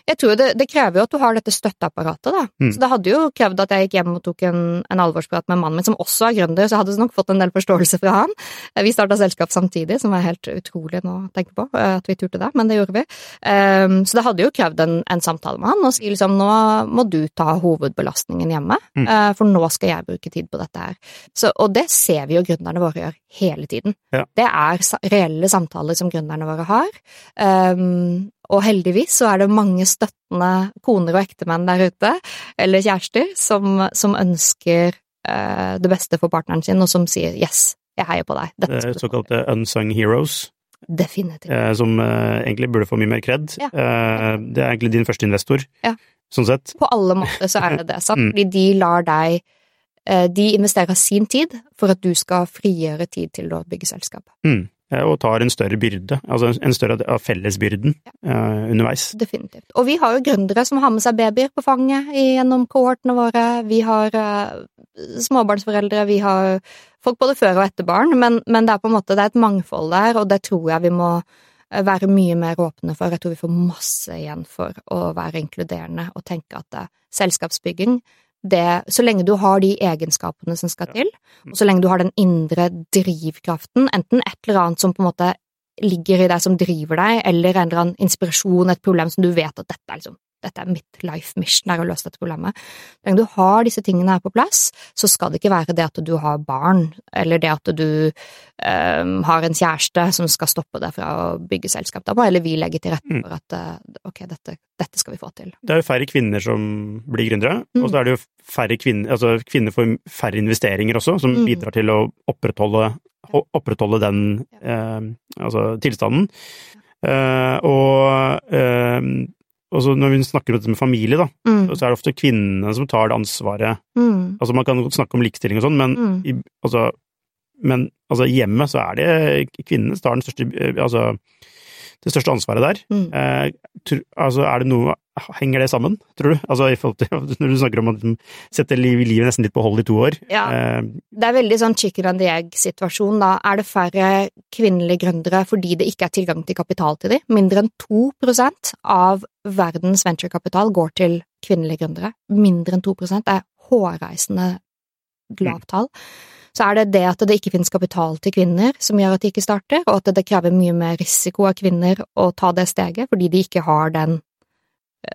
Jeg tror det, det krever jo at du har dette støtteapparatet, da. Mm. Så det hadde jo krevd at jeg gikk hjem og tok en, en alvorsprat med mannen min, som også er gründer, så jeg hadde nok fått en del forståelse fra han. Eh, Vi starta selskap samtidig, som er helt utrolig nå å tenke på, eh, at vi turte det, men det gjorde vi. Um, så det hadde jo krevd en, en samtale med han, og si liksom nå må du ta hovedbelastningen hjemme, Mm. uh, for nå skal jeg bruke tid på dette her. Så, og det ser vi jo gründerne våre gjør hele tiden. Ja. Det er reelle samtaler som gründerne våre har. Um, og heldigvis så er det mange støttende koner og ektemenn der ute, eller kjærester, som, som ønsker eh, det beste for partneren sin, og som sier 'yes, jeg heier på deg'. Dette det er Såkalte unsung heroes. Definitivt. eh, som eh, egentlig burde få mye mer kred. Ja. Eh, det er egentlig din første investor, Ja. sånn sett. På alle måter så er det det, sant? Mm. Fordi de lar deg eh, De investerer sin tid for at du skal frigjøre tid til å bygge selskap. Mm. Eh, Og tar en større byrde, altså en- større av fellesbyrden eh, underveis. Definitivt. Og vi har jo gründere som har med seg babyer på fanget gjennom kohortene våre. Vi har eh, småbarnsforeldre, vi har folk både før og etter barn, men, men det er på en måte det er et mangfold der, og det tror jeg vi må være mye mer åpne for. Jeg tror vi får masse igjen for å være inkluderende og tenke at selskapsbygging det, så lenge du har de egenskapene som skal til, og så lenge du har den indre drivkraften, enten et eller annet som på en måte ligger i deg som driver deg, eller en eller annen inspirasjon, et problem som du vet at dette er liksom dette er mitt life mission, er å løse dette problemet. Så lenge du har disse tingene her på plass, så skal det ikke være det at du har barn, eller det at du um, har en kjæreste som skal stoppe deg fra å bygge selskap. Da må heller vi legge til rette Mm. for at uh, ok, dette, dette skal vi få til. Det er jo færre kvinner som blir gründere, Mm. og så er det jo færre kvinner Altså kvinner får færre investeringer også, som Mm. bidrar til å opprettholde, opprettholde den uh, altså tilstanden. Uh, og eh, og så når vi snakker om dette med familie, da, Mm. så er det ofte kvinnene som tar det ansvaret. Mm. Altså Man kan godt snakke om likestilling og sånn, men, Mm. i, altså, men altså, hjemme så er det kvinnene som tar den største, eh, altså, det største ansvaret der. Mm. Eh, tr, altså, er det noe Henger det sammen, tror du? Altså, i forhold til, når du snakker om å liksom, sette liv, livet nesten litt på hold i to år. Ja. Eh, Det er veldig sånn chicken and the egg-situasjon, da. Er det færre kvinnelige gründere fordi det ikke er tilgang til kapital til dem? Mindre enn 2% av verdens venturekapital går til kvinnelige gründere. Mindre enn 2% er hårreisende lavt tall. Så er det det at det ikke finnes kapital til kvinner som gjør at de ikke starter, og at det krever mye mer risiko av kvinner å ta det steget fordi de ikke har den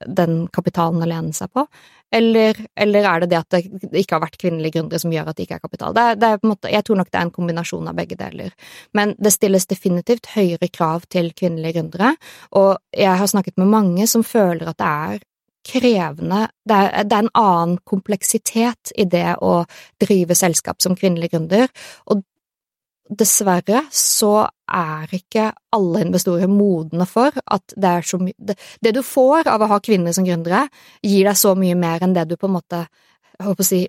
den kapitalen å lene seg på, eller, eller er det det at det ikke har vært kvinnelige gründere som gjør at det ikke er kapital? Det er, det er måte, jeg tror nok det er en kombinasjon av begge deler, men det stilles definitivt høyere krav til kvinnelige gründere, og jeg har snakket med mange som føler at det er krevende, det er, det er en annen kompleksitet i det å drive selskap som kvinnelig gründer, og dessverre så er ikke alle investorer modne for at det er så mye det, det du får av å ha kvinner som gründere, gir deg så mye mer enn det du på en måte jeg på å si,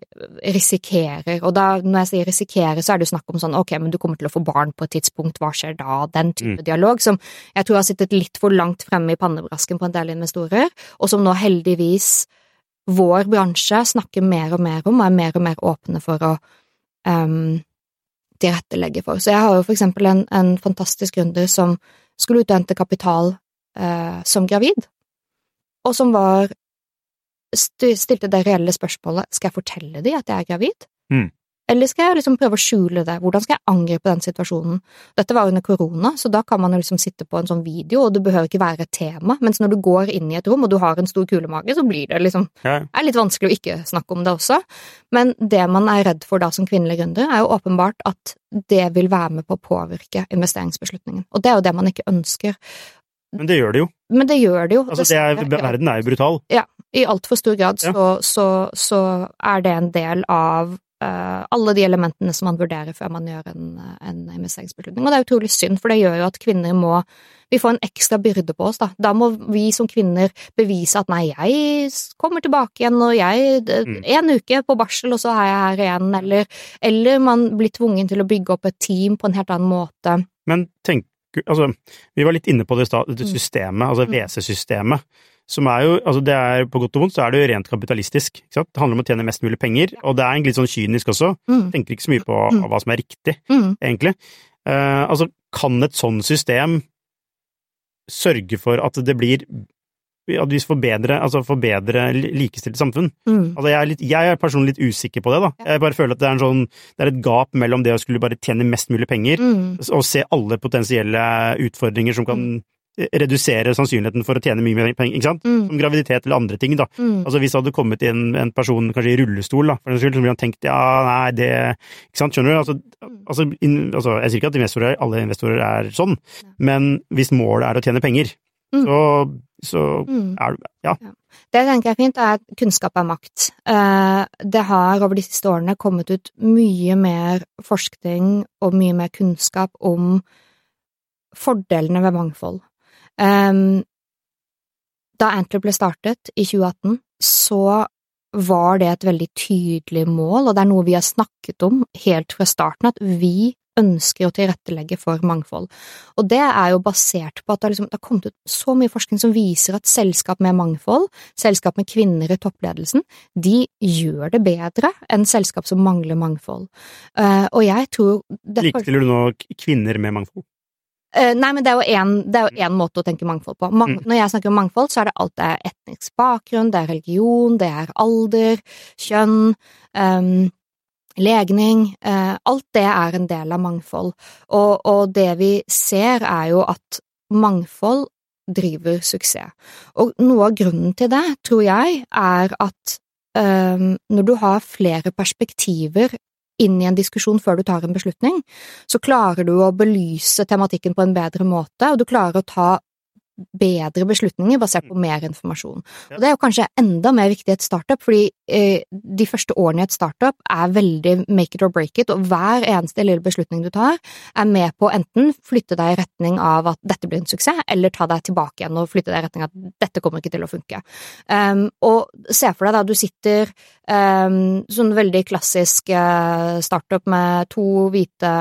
risikerer, og da, når jeg sier risikerer, så er det jo snakk om sånn, ok, men du kommer til å få barn på et tidspunkt, hva skjer da? Den type Mm. dialog, som jeg tror har sittet litt for langt fremme i pannebrasken på en del investorer, og som nå heldigvis vår bransje snakker mer og mer om, og er mer og mer åpne for å um, tilrettelegge for. Så jeg har jo for eksempel en, en fantastisk gründer som skulle ut og hente kapital uh, som gravid, og som var stilte det reelle spørsmålet skal jeg fortelle dem at jeg er gravid, mm. eller skal jeg liksom prøve å skjule det, hvordan skal jeg angripe den situasjonen? Dette var under korona, så da kan man jo liksom sitte på en sånn video, og det behøver ikke være et tema, mens når du går inn i et rom og du har en stor kulemage, så blir det liksom ja. er litt vanskelig å ikke snakke om det også, men det man er redd for da som kvinnelig gründer, er jo åpenbart at det vil være med på å påvirke investeringsbeslutningen, og det er jo det man ikke ønsker. Men det gjør det jo. Men det gjør det jo. Altså, det er, verden er jo brutal. Ja, i altfor stor grad så, ja. så, så, er det en del av uh, alle de elementene som man vurderer før man gjør en, en, investeringsbeslutning. Og det er utrolig synd, for det gjør jo at kvinner må Vi får en ekstra byrde på oss, da. Da må vi som kvinner bevise at nei, jeg kommer tilbake igjen, og jeg mm. En uke på barsel, og så er jeg her igjen, eller, eller man blir tvungen til å bygge opp et team på en helt annen måte. Men tenk Altså, vi var litt inne på det, i stad, systemet, altså WC-systemet. Som er jo, altså det er på godt og vondt, så er det jo rent kapitalistisk. ikke sant? Det handler om å tjene mest mulig penger, og det er egentlig litt sånn kynisk også. Mm. Tenker ikke så mye på mm. hva som er riktig, mm. egentlig. Uh, altså, kan et sånn system sørge for at det blir at vi får bedre, altså får bedre likestilte samfunn. Mm. Altså jeg, er litt, jeg er personlig litt usikker på det, da. Jeg bare føler at det er, sånn, det er et gap mellom det å skulle bare tjene mest mulig penger, mm. og se alle potensielle utfordringer som kan mm redusere sannsynligheten for å tjene mye mer penger, ikke sant? Mm. Som graviditet eller andre ting, da. Mm. Altså hvis det hadde kommet inn en person kanskje i rullestol, da, for den skyld, som ville tenkt ja, nei, det Ikke sant, skjønner du? Altså, altså, in, altså jeg sier ikke at investorer, alle investorer er sånn, men hvis målet er å tjene penger, mm. så, så mm. er du ja. ja. Det tenker er fint, er at kunnskap er makt. Eh, det har over de siste årene kommet ut mye mer forskning og mye mer kunnskap om fordelene ved mangfold. Um, da Antler ble startet i 2018, så var det et veldig tydelig mål, og det er noe vi har snakket om helt fra starten, at vi ønsker å tilrettelegge for mangfold. Og det er jo basert på at det, liksom, har kommet ut så mye forskning som viser at selskap med mangfold, selskap med kvinner i toppledelsen, de gjør det bedre enn selskap som mangler mangfold. Uh, og jeg tror Likestiller du nå kvinner med mangfold? Uh, nei, men det er jo én måte å tenke mangfold på. Mang mm. Når jeg snakker om mangfold, så er det alt det er etnisk bakgrunn, det er religion, det er alder, kjønn, um, legning uh, Alt det er en del av mangfold. Og, og, det vi ser, er jo at mangfold driver suksess. Og noe av grunnen til det, tror jeg, er at um, når du har flere perspektiver inn i en diskusjon før du tar en beslutning, så klarer du å belyse tematikken på en bedre måte, og du klarer å ta bedre beslutninger basert på mer informasjon. Og Det er jo kanskje enda mer viktig i et startup, fordi eh, de første årene i et startup er veldig make it or break it, og hver eneste lille beslutning du tar, er med på enten flytte deg i retning av at dette blir en suksess, eller ta deg tilbake igjen og flytte deg i retning av at dette kommer ikke til å funke. Um, og se for deg da du sitter um, sånn veldig klassisk uh, startup med to hvite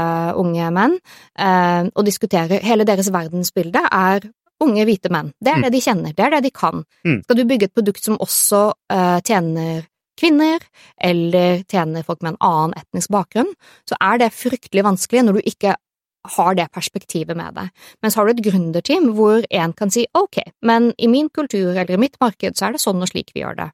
unge menn uh, og diskuterer Hele deres verdensbilde er unge hvite menn. Det er mm. det de kjenner, det er det de kan. Mm. Skal du bygge et produkt som også uh, tjener kvinner, eller tjener folk med en annen etnisk bakgrunn, så er det fryktelig vanskelig når du ikke har det perspektivet med deg. Mens har du et gründerteam hvor en kan si ok, men i min kultur eller i mitt marked så er det sånn og slik vi gjør det.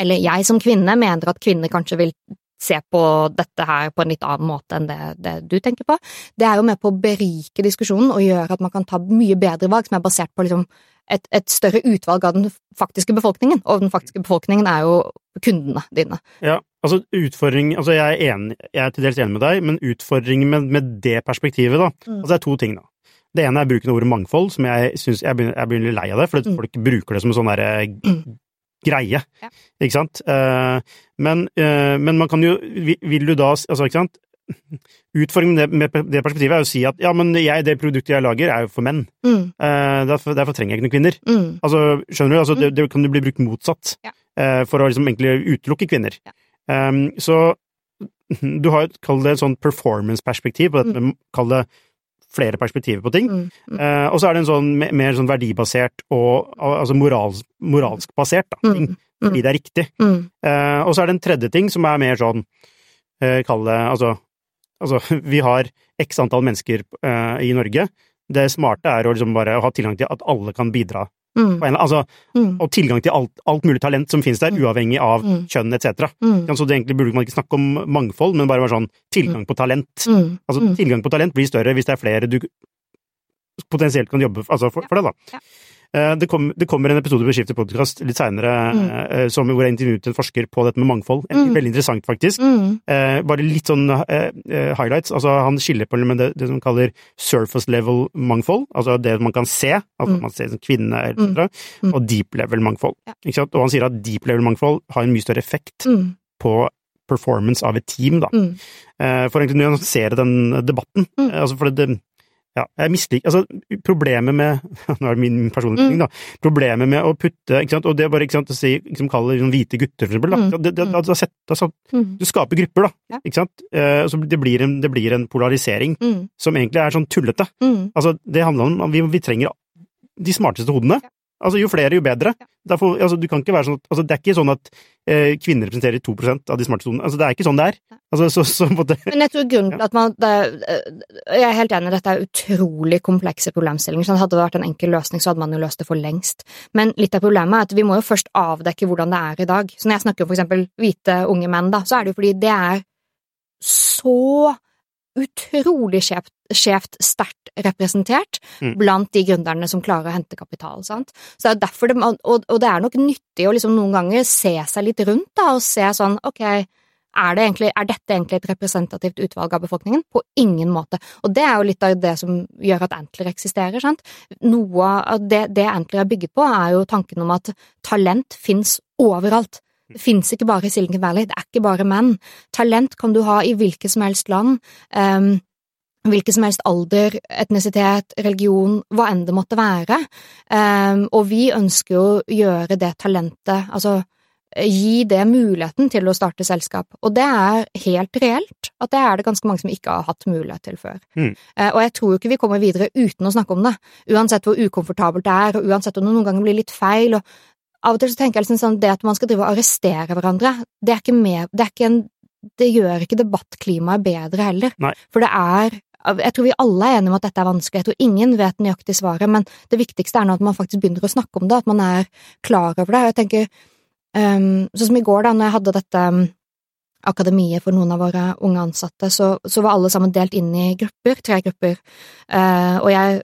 Eller jeg som kvinne mener at kvinner kanskje vil se på dette her på en litt annen måte enn det, det, du tenker på. Det er jo med på å berike diskusjonen og gjøre at man kan ta mye bedre valg som er basert på liksom et, et, større utvalg av den faktiske befolkningen, og den faktiske befolkningen er jo kundene dine. Ja, altså utfordring Altså jeg er, enig, jeg er til dels enig med deg, men utfordringen med, med det perspektivet, da mm. Altså det er to ting, da. Det ene er bruken av ordet mangfold, som jeg syns jeg, jeg, begynner lei av det, for mm. folk bruker det som en sånn derre mm greie, ja. ikke sant? Uh, men, uh, men, man kan jo Vil du da Altså, ikke sant? Utfordringen med det perspektivet er å si at ja, men jeg, det produktet jeg lager, er jo for menn. Mm. Uh, derfor, derfor, trenger jeg ikke noen kvinner. Mm. Altså, skjønner du? Altså, det, mm. det, kan jo bli brukt motsatt ja. for å liksom egentlig utelukke kvinner. Ja. Um, så du har jo, kall det et sånt performance-perspektiv på dette mm. med Kall det flere perspektiver på ting. Mm, mm. Uh, og så er det en sånn mer sånn verdibasert og altså morals, moralsk basert da, mm, ting, mm, fordi det er riktig. Uh, og så er det en tredje ting som er mer sånn, uh, kall det altså, altså, vi har x antall mennesker i Norge. Det smarte er å liksom bare ha tilgang til at alle kan bidra. Mm. Altså, Mm. og tilgang til alt, alt mulig talent som finnes der, Mm. uavhengig av Mm. kjønn etc. Mm. Så det egentlig burde man ikke snakke om mangfold, men bare være sånn tilgang på talent. Mm. Altså, Mm. tilgang på talent blir større hvis det er flere du potensielt kan jobbe altså for, for det, da. Ja. Eh, Det, kom, det kommer en episode på Skiftet podkast litt seinere Mm. hvor jeg intervjuet en forsker på dette med mangfold. Mm. Veldig interessant, faktisk. Mm. Eh, bare litt sånn eh, eh, highlights. Altså, han skiller på det, det som kaller surface level mangfold, altså det man kan se, altså Mm. man ser som kvinne etc., Mm. og deep level mangfold. Ja. Og han sier at deep level mangfold har en mye større effekt Mm. på performance av et team, da. Mm. Eh, For å nyansere den debatten. Mm. Eh, Altså, for det ja, jeg misliker Altså, problemet med Nå er det min personlige Mm. ting, da. Problemet med å putte ikke sant, Og det er bare ikke sant, å si liksom, Kalle det sånn hvite gutter, for eksempel. Da. Mm. Det, det, Mm. da, da, da, Mm. du skaper grupper, da. Ikke sant? Eh, så det blir, en, det blir en polarisering Mm. som egentlig er sånn tullete. Mm. Altså, det handler om at vi, vi trenger de smarteste hodene. Altså, jo flere, jo bedre. Derfor, altså, du kan ikke være sånn at, altså, det er ikke sånn at eh, kvinner representerer 2 av de smarte sonene. Altså, det er ikke sånn det er. Altså, så, så, på en Men jeg tror grunnen til at man det, Jeg er helt enig, dette er utrolig komplekse problemstillinger. Så hadde det vært en enkel løsning, så hadde man jo løst det for lengst. Men litt av problemet er at vi må jo først avdekke hvordan det er i dag. Så når jeg snakker om for eksempel hvite unge menn, da, så er det jo fordi det er så utrolig skjevt, skjevt sterkt representert Mm. blant de gründerne som klarer å hente kapital. Sant? Så det er derfor det, og, og det er nok nyttig å liksom noen ganger se seg litt rundt da, og se sånn, ok, er, det egentlig, er dette egentlig et representativt utvalg av befolkningen? På ingen måte. Og det er jo litt av det som gjør at Antler eksisterer. Sant? Noe av det, det Antler er bygget på, er jo tanken om at talent fins overalt. Det fins ikke bare i Silicon Valley, det er ikke bare menn. Talent kan du ha i hvilket som helst land. Um, Hvilken som helst alder, etnisitet, religion, hva enn det måtte være. Um, og vi ønsker jo å gjøre det talentet, altså gi det muligheten til å starte selskap. Og det er helt reelt, at det er det ganske mange som ikke har hatt mulighet til før. Mm. Uh, og jeg tror jo ikke vi kommer videre uten å snakke om det, uansett hvor ukomfortabelt det er, og uansett om det noen ganger blir litt feil. og av og til så tenker jeg liksom sånn, det at man skal drive og arrestere hverandre, det er ikke med, det er ikke en det gjør ikke debattklimaet bedre heller. Nei. For det er Jeg tror vi alle er enige om at dette er vanskelig. Jeg tror ingen vet nøyaktig svaret, men det viktigste er nå at man faktisk begynner å snakke om det, at man er klar over det. Jeg tenker, um, Sånn som i går, da, når jeg hadde dette um, akademiet for noen av våre unge ansatte, så, så var alle sammen delt inn i grupper, tre grupper, eh, og jeg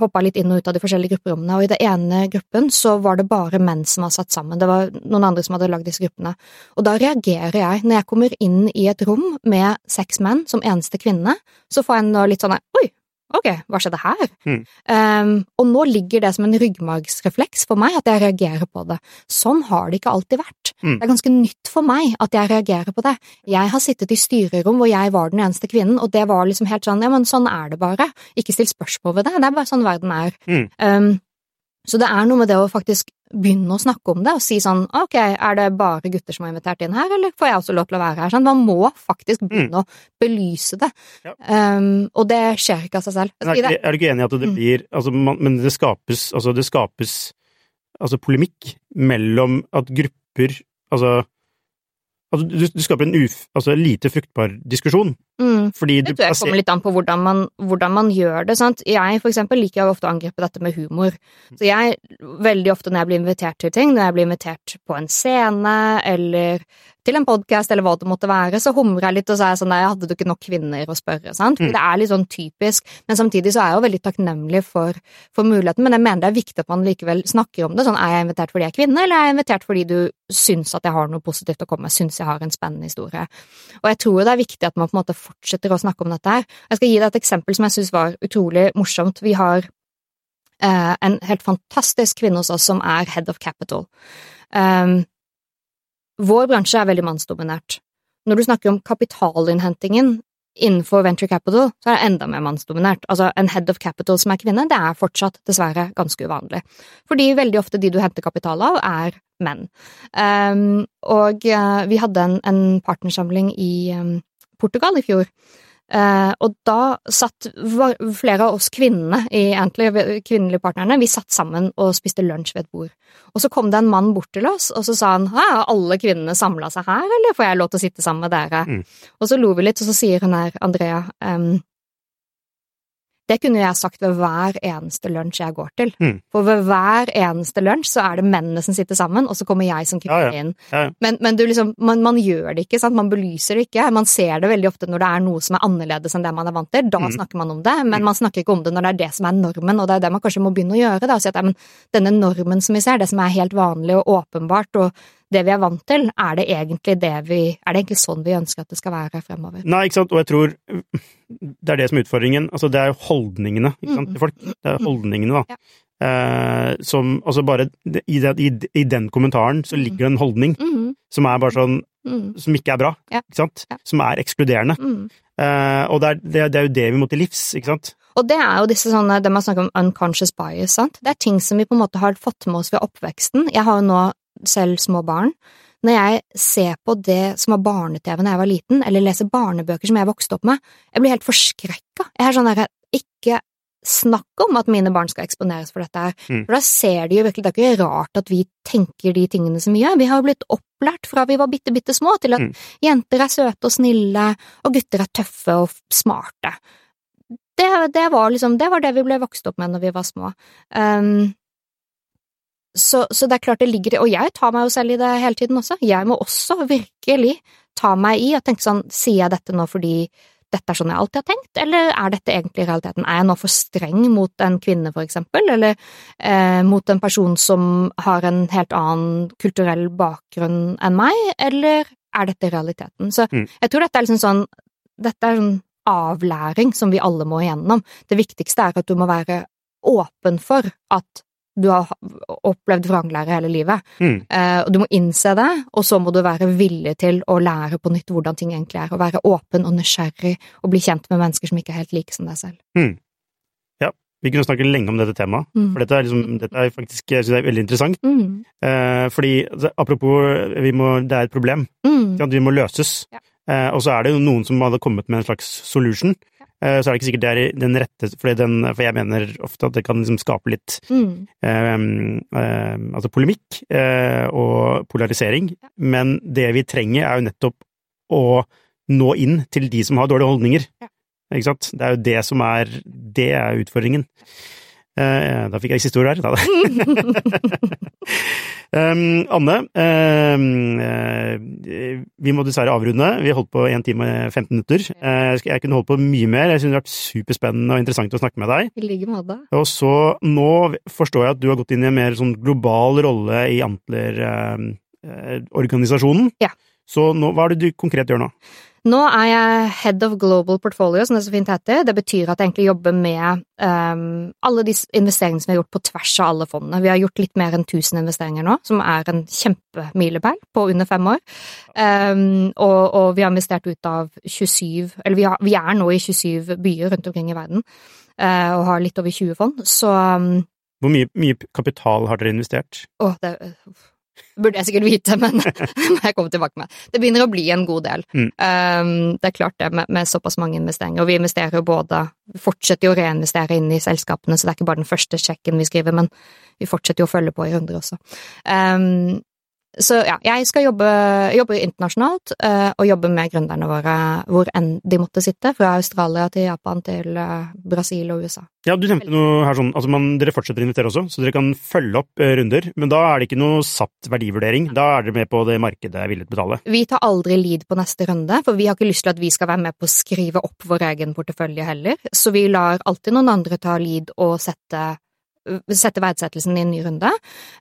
hoppa litt inn og ut av de forskjellige grupperommene, og i det ene gruppen så var det bare menn som var satt sammen, det var noen andre som hadde lagd disse gruppene, og da reagerer jeg. Når jeg kommer inn i et rom med seks menn som eneste kvinne, så får jeg nå litt sånn oi, ok, hva skjedde her? Mm. Um, og nå ligger det som en ryggmargsrefleks for meg at jeg reagerer på det. Sånn har det ikke alltid vært. Mm. Det er ganske nytt for meg at jeg reagerer på det. Jeg har sittet i styrerom hvor jeg var den eneste kvinnen, og det var liksom helt sånn, ja, men sånn er det bare. Ikke still spørsmål ved det, det er bare sånn verden er. Mm. Um, så det er noe med det å faktisk begynne å snakke om det, og si sånn ok, er det bare gutter som er invitert inn her, eller får jeg også lov til å være her? Sånn, man må faktisk begynne å belyse det. Ja. Um, og det skjer ikke av seg selv. Er, er du ikke enig i at det Mm. altså, man, Men det skapes altså det skapes altså polemikk mellom at grupper Altså, altså du, du skaper en uf, altså lite fruktbar diskusjon, Mm. fordi du Det tror jeg kommer litt an på hvordan man, hvordan man gjør det. Sant? Jeg for eksempel liker ofte å angripe dette med humor. Så jeg, veldig ofte når jeg blir invitert til ting, når jeg blir invitert på en scene eller til en podkast eller hva det måtte være, så humrer jeg litt og så er sånn nei, hadde du ikke nok kvinner å spørre, sant? For Mm. det er litt sånn typisk, men samtidig så er jeg jo veldig takknemlig for, for muligheten, men jeg mener det er viktig at man likevel snakker om det, sånn er jeg invitert fordi jeg er kvinne, eller er jeg invitert fordi du syns at jeg har noe positivt å komme med, syns jeg har en spennende historie. Og jeg tror det er viktig at man på en måte fortsetter å snakke om dette her. Jeg skal gi deg et eksempel som jeg syns var utrolig morsomt. Vi har eh, en helt fantastisk kvinne hos oss som er head of capital. Um, vår bransje er veldig mannsdominert. Når du snakker om kapitalinnhentingen innenfor venture capital, så er det enda mer mannsdominert. Altså, en head of capital som er kvinne, det er fortsatt dessverre ganske uvanlig. Fordi veldig ofte de du henter kapital av, er menn. Um, og uh, vi hadde en, en partnersamling i um, Portugal i fjor. Eh, og da satt flere av oss kvinnene i Antler, kvinnelige partnerne, vi satt sammen og spiste lunsj ved et bord. Og så kom det en mann bort til oss, og så sa han har alle kvinnene samla seg her, eller får jeg lov til å sitte sammen med dere? Mm. Og så lo vi litt, og så sier hun her, Andrea, ehm, Det kunne jeg sagt ved hver eneste lunsj jeg går til. Mm. For ved hver eneste lunsj så er det mennene som sitter sammen, og så kommer jeg som kvinne Ja, ja. inn. Ja. Men, men du liksom, man, man gjør det ikke, sant? man belyser det ikke. Man ser det veldig ofte når det er noe som er annerledes enn det man er vant til. Da Mm. snakker man om det, men man snakker ikke om det når det er det som er normen, og det er det man kanskje må begynne å gjøre. Da, og si at ja, men denne normen som vi ser, det som er helt vanlig og åpenbart, og det vi er vant til, er det egentlig det vi Er det egentlig sånn vi ønsker at det skal være fremover? Nei, ikke sant, og jeg tror det er det som er utfordringen. Altså, det er jo holdningene ikke sant, Mm. til folk. Det er holdningene, da. Ja. Eh, som Altså, bare i, den- i, i den kommentaren så ligger det en holdning Mm, som er bare sånn mm, Som ikke er bra, Ja. ikke sant? Ja. Som er ekskluderende. mm. Eh, og det er, det, det er jo det vi må til livs, ikke sant? Og det er jo disse sånne, det man snakker om unconscious bias, sant. Det er ting som vi på en måte har fått med oss ved oppveksten. Jeg har jo nå selv små barn. Når jeg ser på det som var barne-TV da jeg var liten, eller leser barnebøker som jeg vokste opp med, jeg blir helt forskrekka. Jeg er sånn derre, ikke snakk om at mine barn skal eksponeres for dette her. Mm. For da ser de jo virkelig, det er ikke rart at vi tenker de tingene så mye. Vi har jo blitt opplært fra vi var bitte, bitte små til at Mm. jenter er søte og snille, og gutter er tøffe og smarte. Det, det, var liksom, det var det vi ble vokst opp med når vi var små. Um, så, så det er klart det ligger i Og jeg tar meg jo selv i det hele tiden også. Jeg må også virkelig ta meg i og tenke sånn, sier jeg dette nå fordi dette er sånn jeg alltid har tenkt, eller er dette egentlig realiteten? Er jeg nå for streng mot en kvinne, for eksempel, eller eh, mot en person som har en helt annen kulturell bakgrunn enn meg, eller er dette realiteten? Så Mm. jeg tror dette er liksom sånn Dette er en avlæring som vi alle må igjennom. Det viktigste er at du må være åpen for at du har opplevd vranglære hele livet. Mm. Eh, du må innse det, og så må du være villig til å lære på nytt hvordan ting egentlig er, og være åpen og nysgjerrig og bli kjent med mennesker som ikke er helt like som deg selv. Ja, Vi kunne snakke lenge om dette temaet, Mm. for dette er, liksom, dette er faktisk jeg synes det er veldig interessant. Mm. Eh, fordi, altså, apropos, må, det er et problem. Mm. Vi må løses. Ja. Eh, og så er det jo noen som hadde kommet med en slags solution. Eh, så er det ikke sikkert det er den rette, fordi den, for jeg mener ofte at det kan liksom skape litt Mm. um, um, altså polemikk uh, og polarisering. Ja. Men det vi trenger, er jo nettopp å nå inn til de som har dårlige holdninger. Ja. Ikke sant? Det er jo det som er Det er utfordringen. Eh, da fikk jeg siste ord her. Da. um, Anne, um, eh, vi må dessverre avrunde. Vi holdt på 1 time og 15 minutter. Eh, jeg jeg kunne holdt på mye mer. Jeg synes det har vært superspennende og interessant å snakke med deg. I like måte. Og så, nå forstår jeg at du har gått inn i en mer sånn global rolle i Antler-organisasjonen. Ja. Så nå, hva er det du konkret gjør nå? Nå er jeg head of global portfolio, som det så fint heter. Det betyr at jeg egentlig jobber med um, alle de investeringene som vi har gjort på tvers av alle fondene. Vi har gjort litt mer enn 1000 investeringer nå, som er en kjempemilepæl på under fem år. Um, og, og vi har investert ut av 27 Eller vi, har, vi er nå i 27 byer rundt omkring i verden, uh, og har litt over 20 fond. Så um, Hvor mye, mye kapital har dere investert? Å, det burde jeg sikkert vite, men jeg komme tilbake med. Det begynner å bli en god del. Mm. Um, det er klart det, med, med såpass mange investeringer. Og vi investerer jo både Vi fortsetter jo å reinvestere inn i selskapene, så det er ikke bare den første sjekken vi skriver, men vi fortsetter jo å følge på i runder også. Um, så ja, jeg skal jobbe, jobbe internasjonalt, uh, og jobbe med gründerne våre hvor enn de måtte sitte, fra Australia til Japan til uh, Brasil og USA. Ja, du nevnte noe her sånn, altså man, dere fortsetter å invitere også, så dere kan følge opp uh, runder, men da er det ikke noe satt verdivurdering, da er dere med på det markedet er villig til å betale. Vi tar aldri lead på neste runde, for vi har ikke lyst til at vi skal være med på å skrive opp vår egen portefølje heller, så vi lar alltid noen andre ta lead og sette sette verdsettelsen i en ny runde,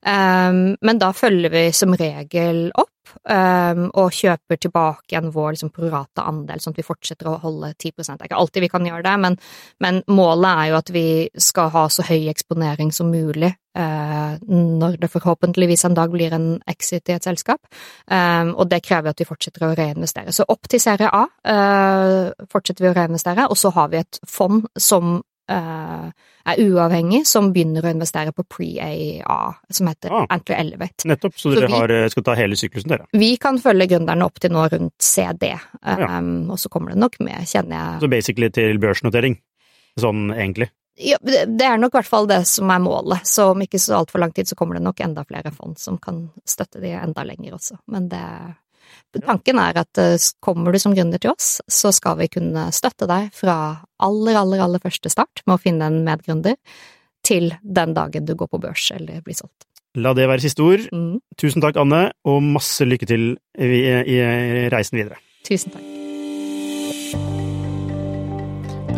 um, men da følger vi som regel opp um, og kjøper tilbake igjen vår liksom, prorate andel, sånn at vi fortsetter å holde 10 Det er ikke alltid vi kan gjøre det, men, men målet er jo at vi skal ha så høy eksponering som mulig uh, når det forhåpentligvis en dag blir en exit i et selskap, um, og det krever at vi fortsetter å reinvestere. Så opp til serie A uh, fortsetter vi å reinvestere, og så har vi et fond som Uh, er uavhengig, som begynner å investere på pre-AA, som heter Ah. Antler Elevate. Nettopp, så Så dere vi- har, eh, skal ta hele syklusen dere. Vi kan følge gründerne opp til nå rundt CD, um, Ja. og så kommer det nok med, kjenner jeg Så basically til børsnotering, sånn egentlig. ja, Det det er nok i hvert fall det som er målet, så om ikke så altfor lang tid så kommer det nok enda flere fond som kan støtte de enda lenger også, men det Tanken er at eh, kommer du som gründer til oss, så skal vi kunne støtte deg fra aller, aller, aller første start med å finne en medgründer, til den dagen du går på børs eller blir solgt. La det være siste ord. Mm. Tusen takk, Anne, og masse lykke til i, i reisen videre. Tusen takk.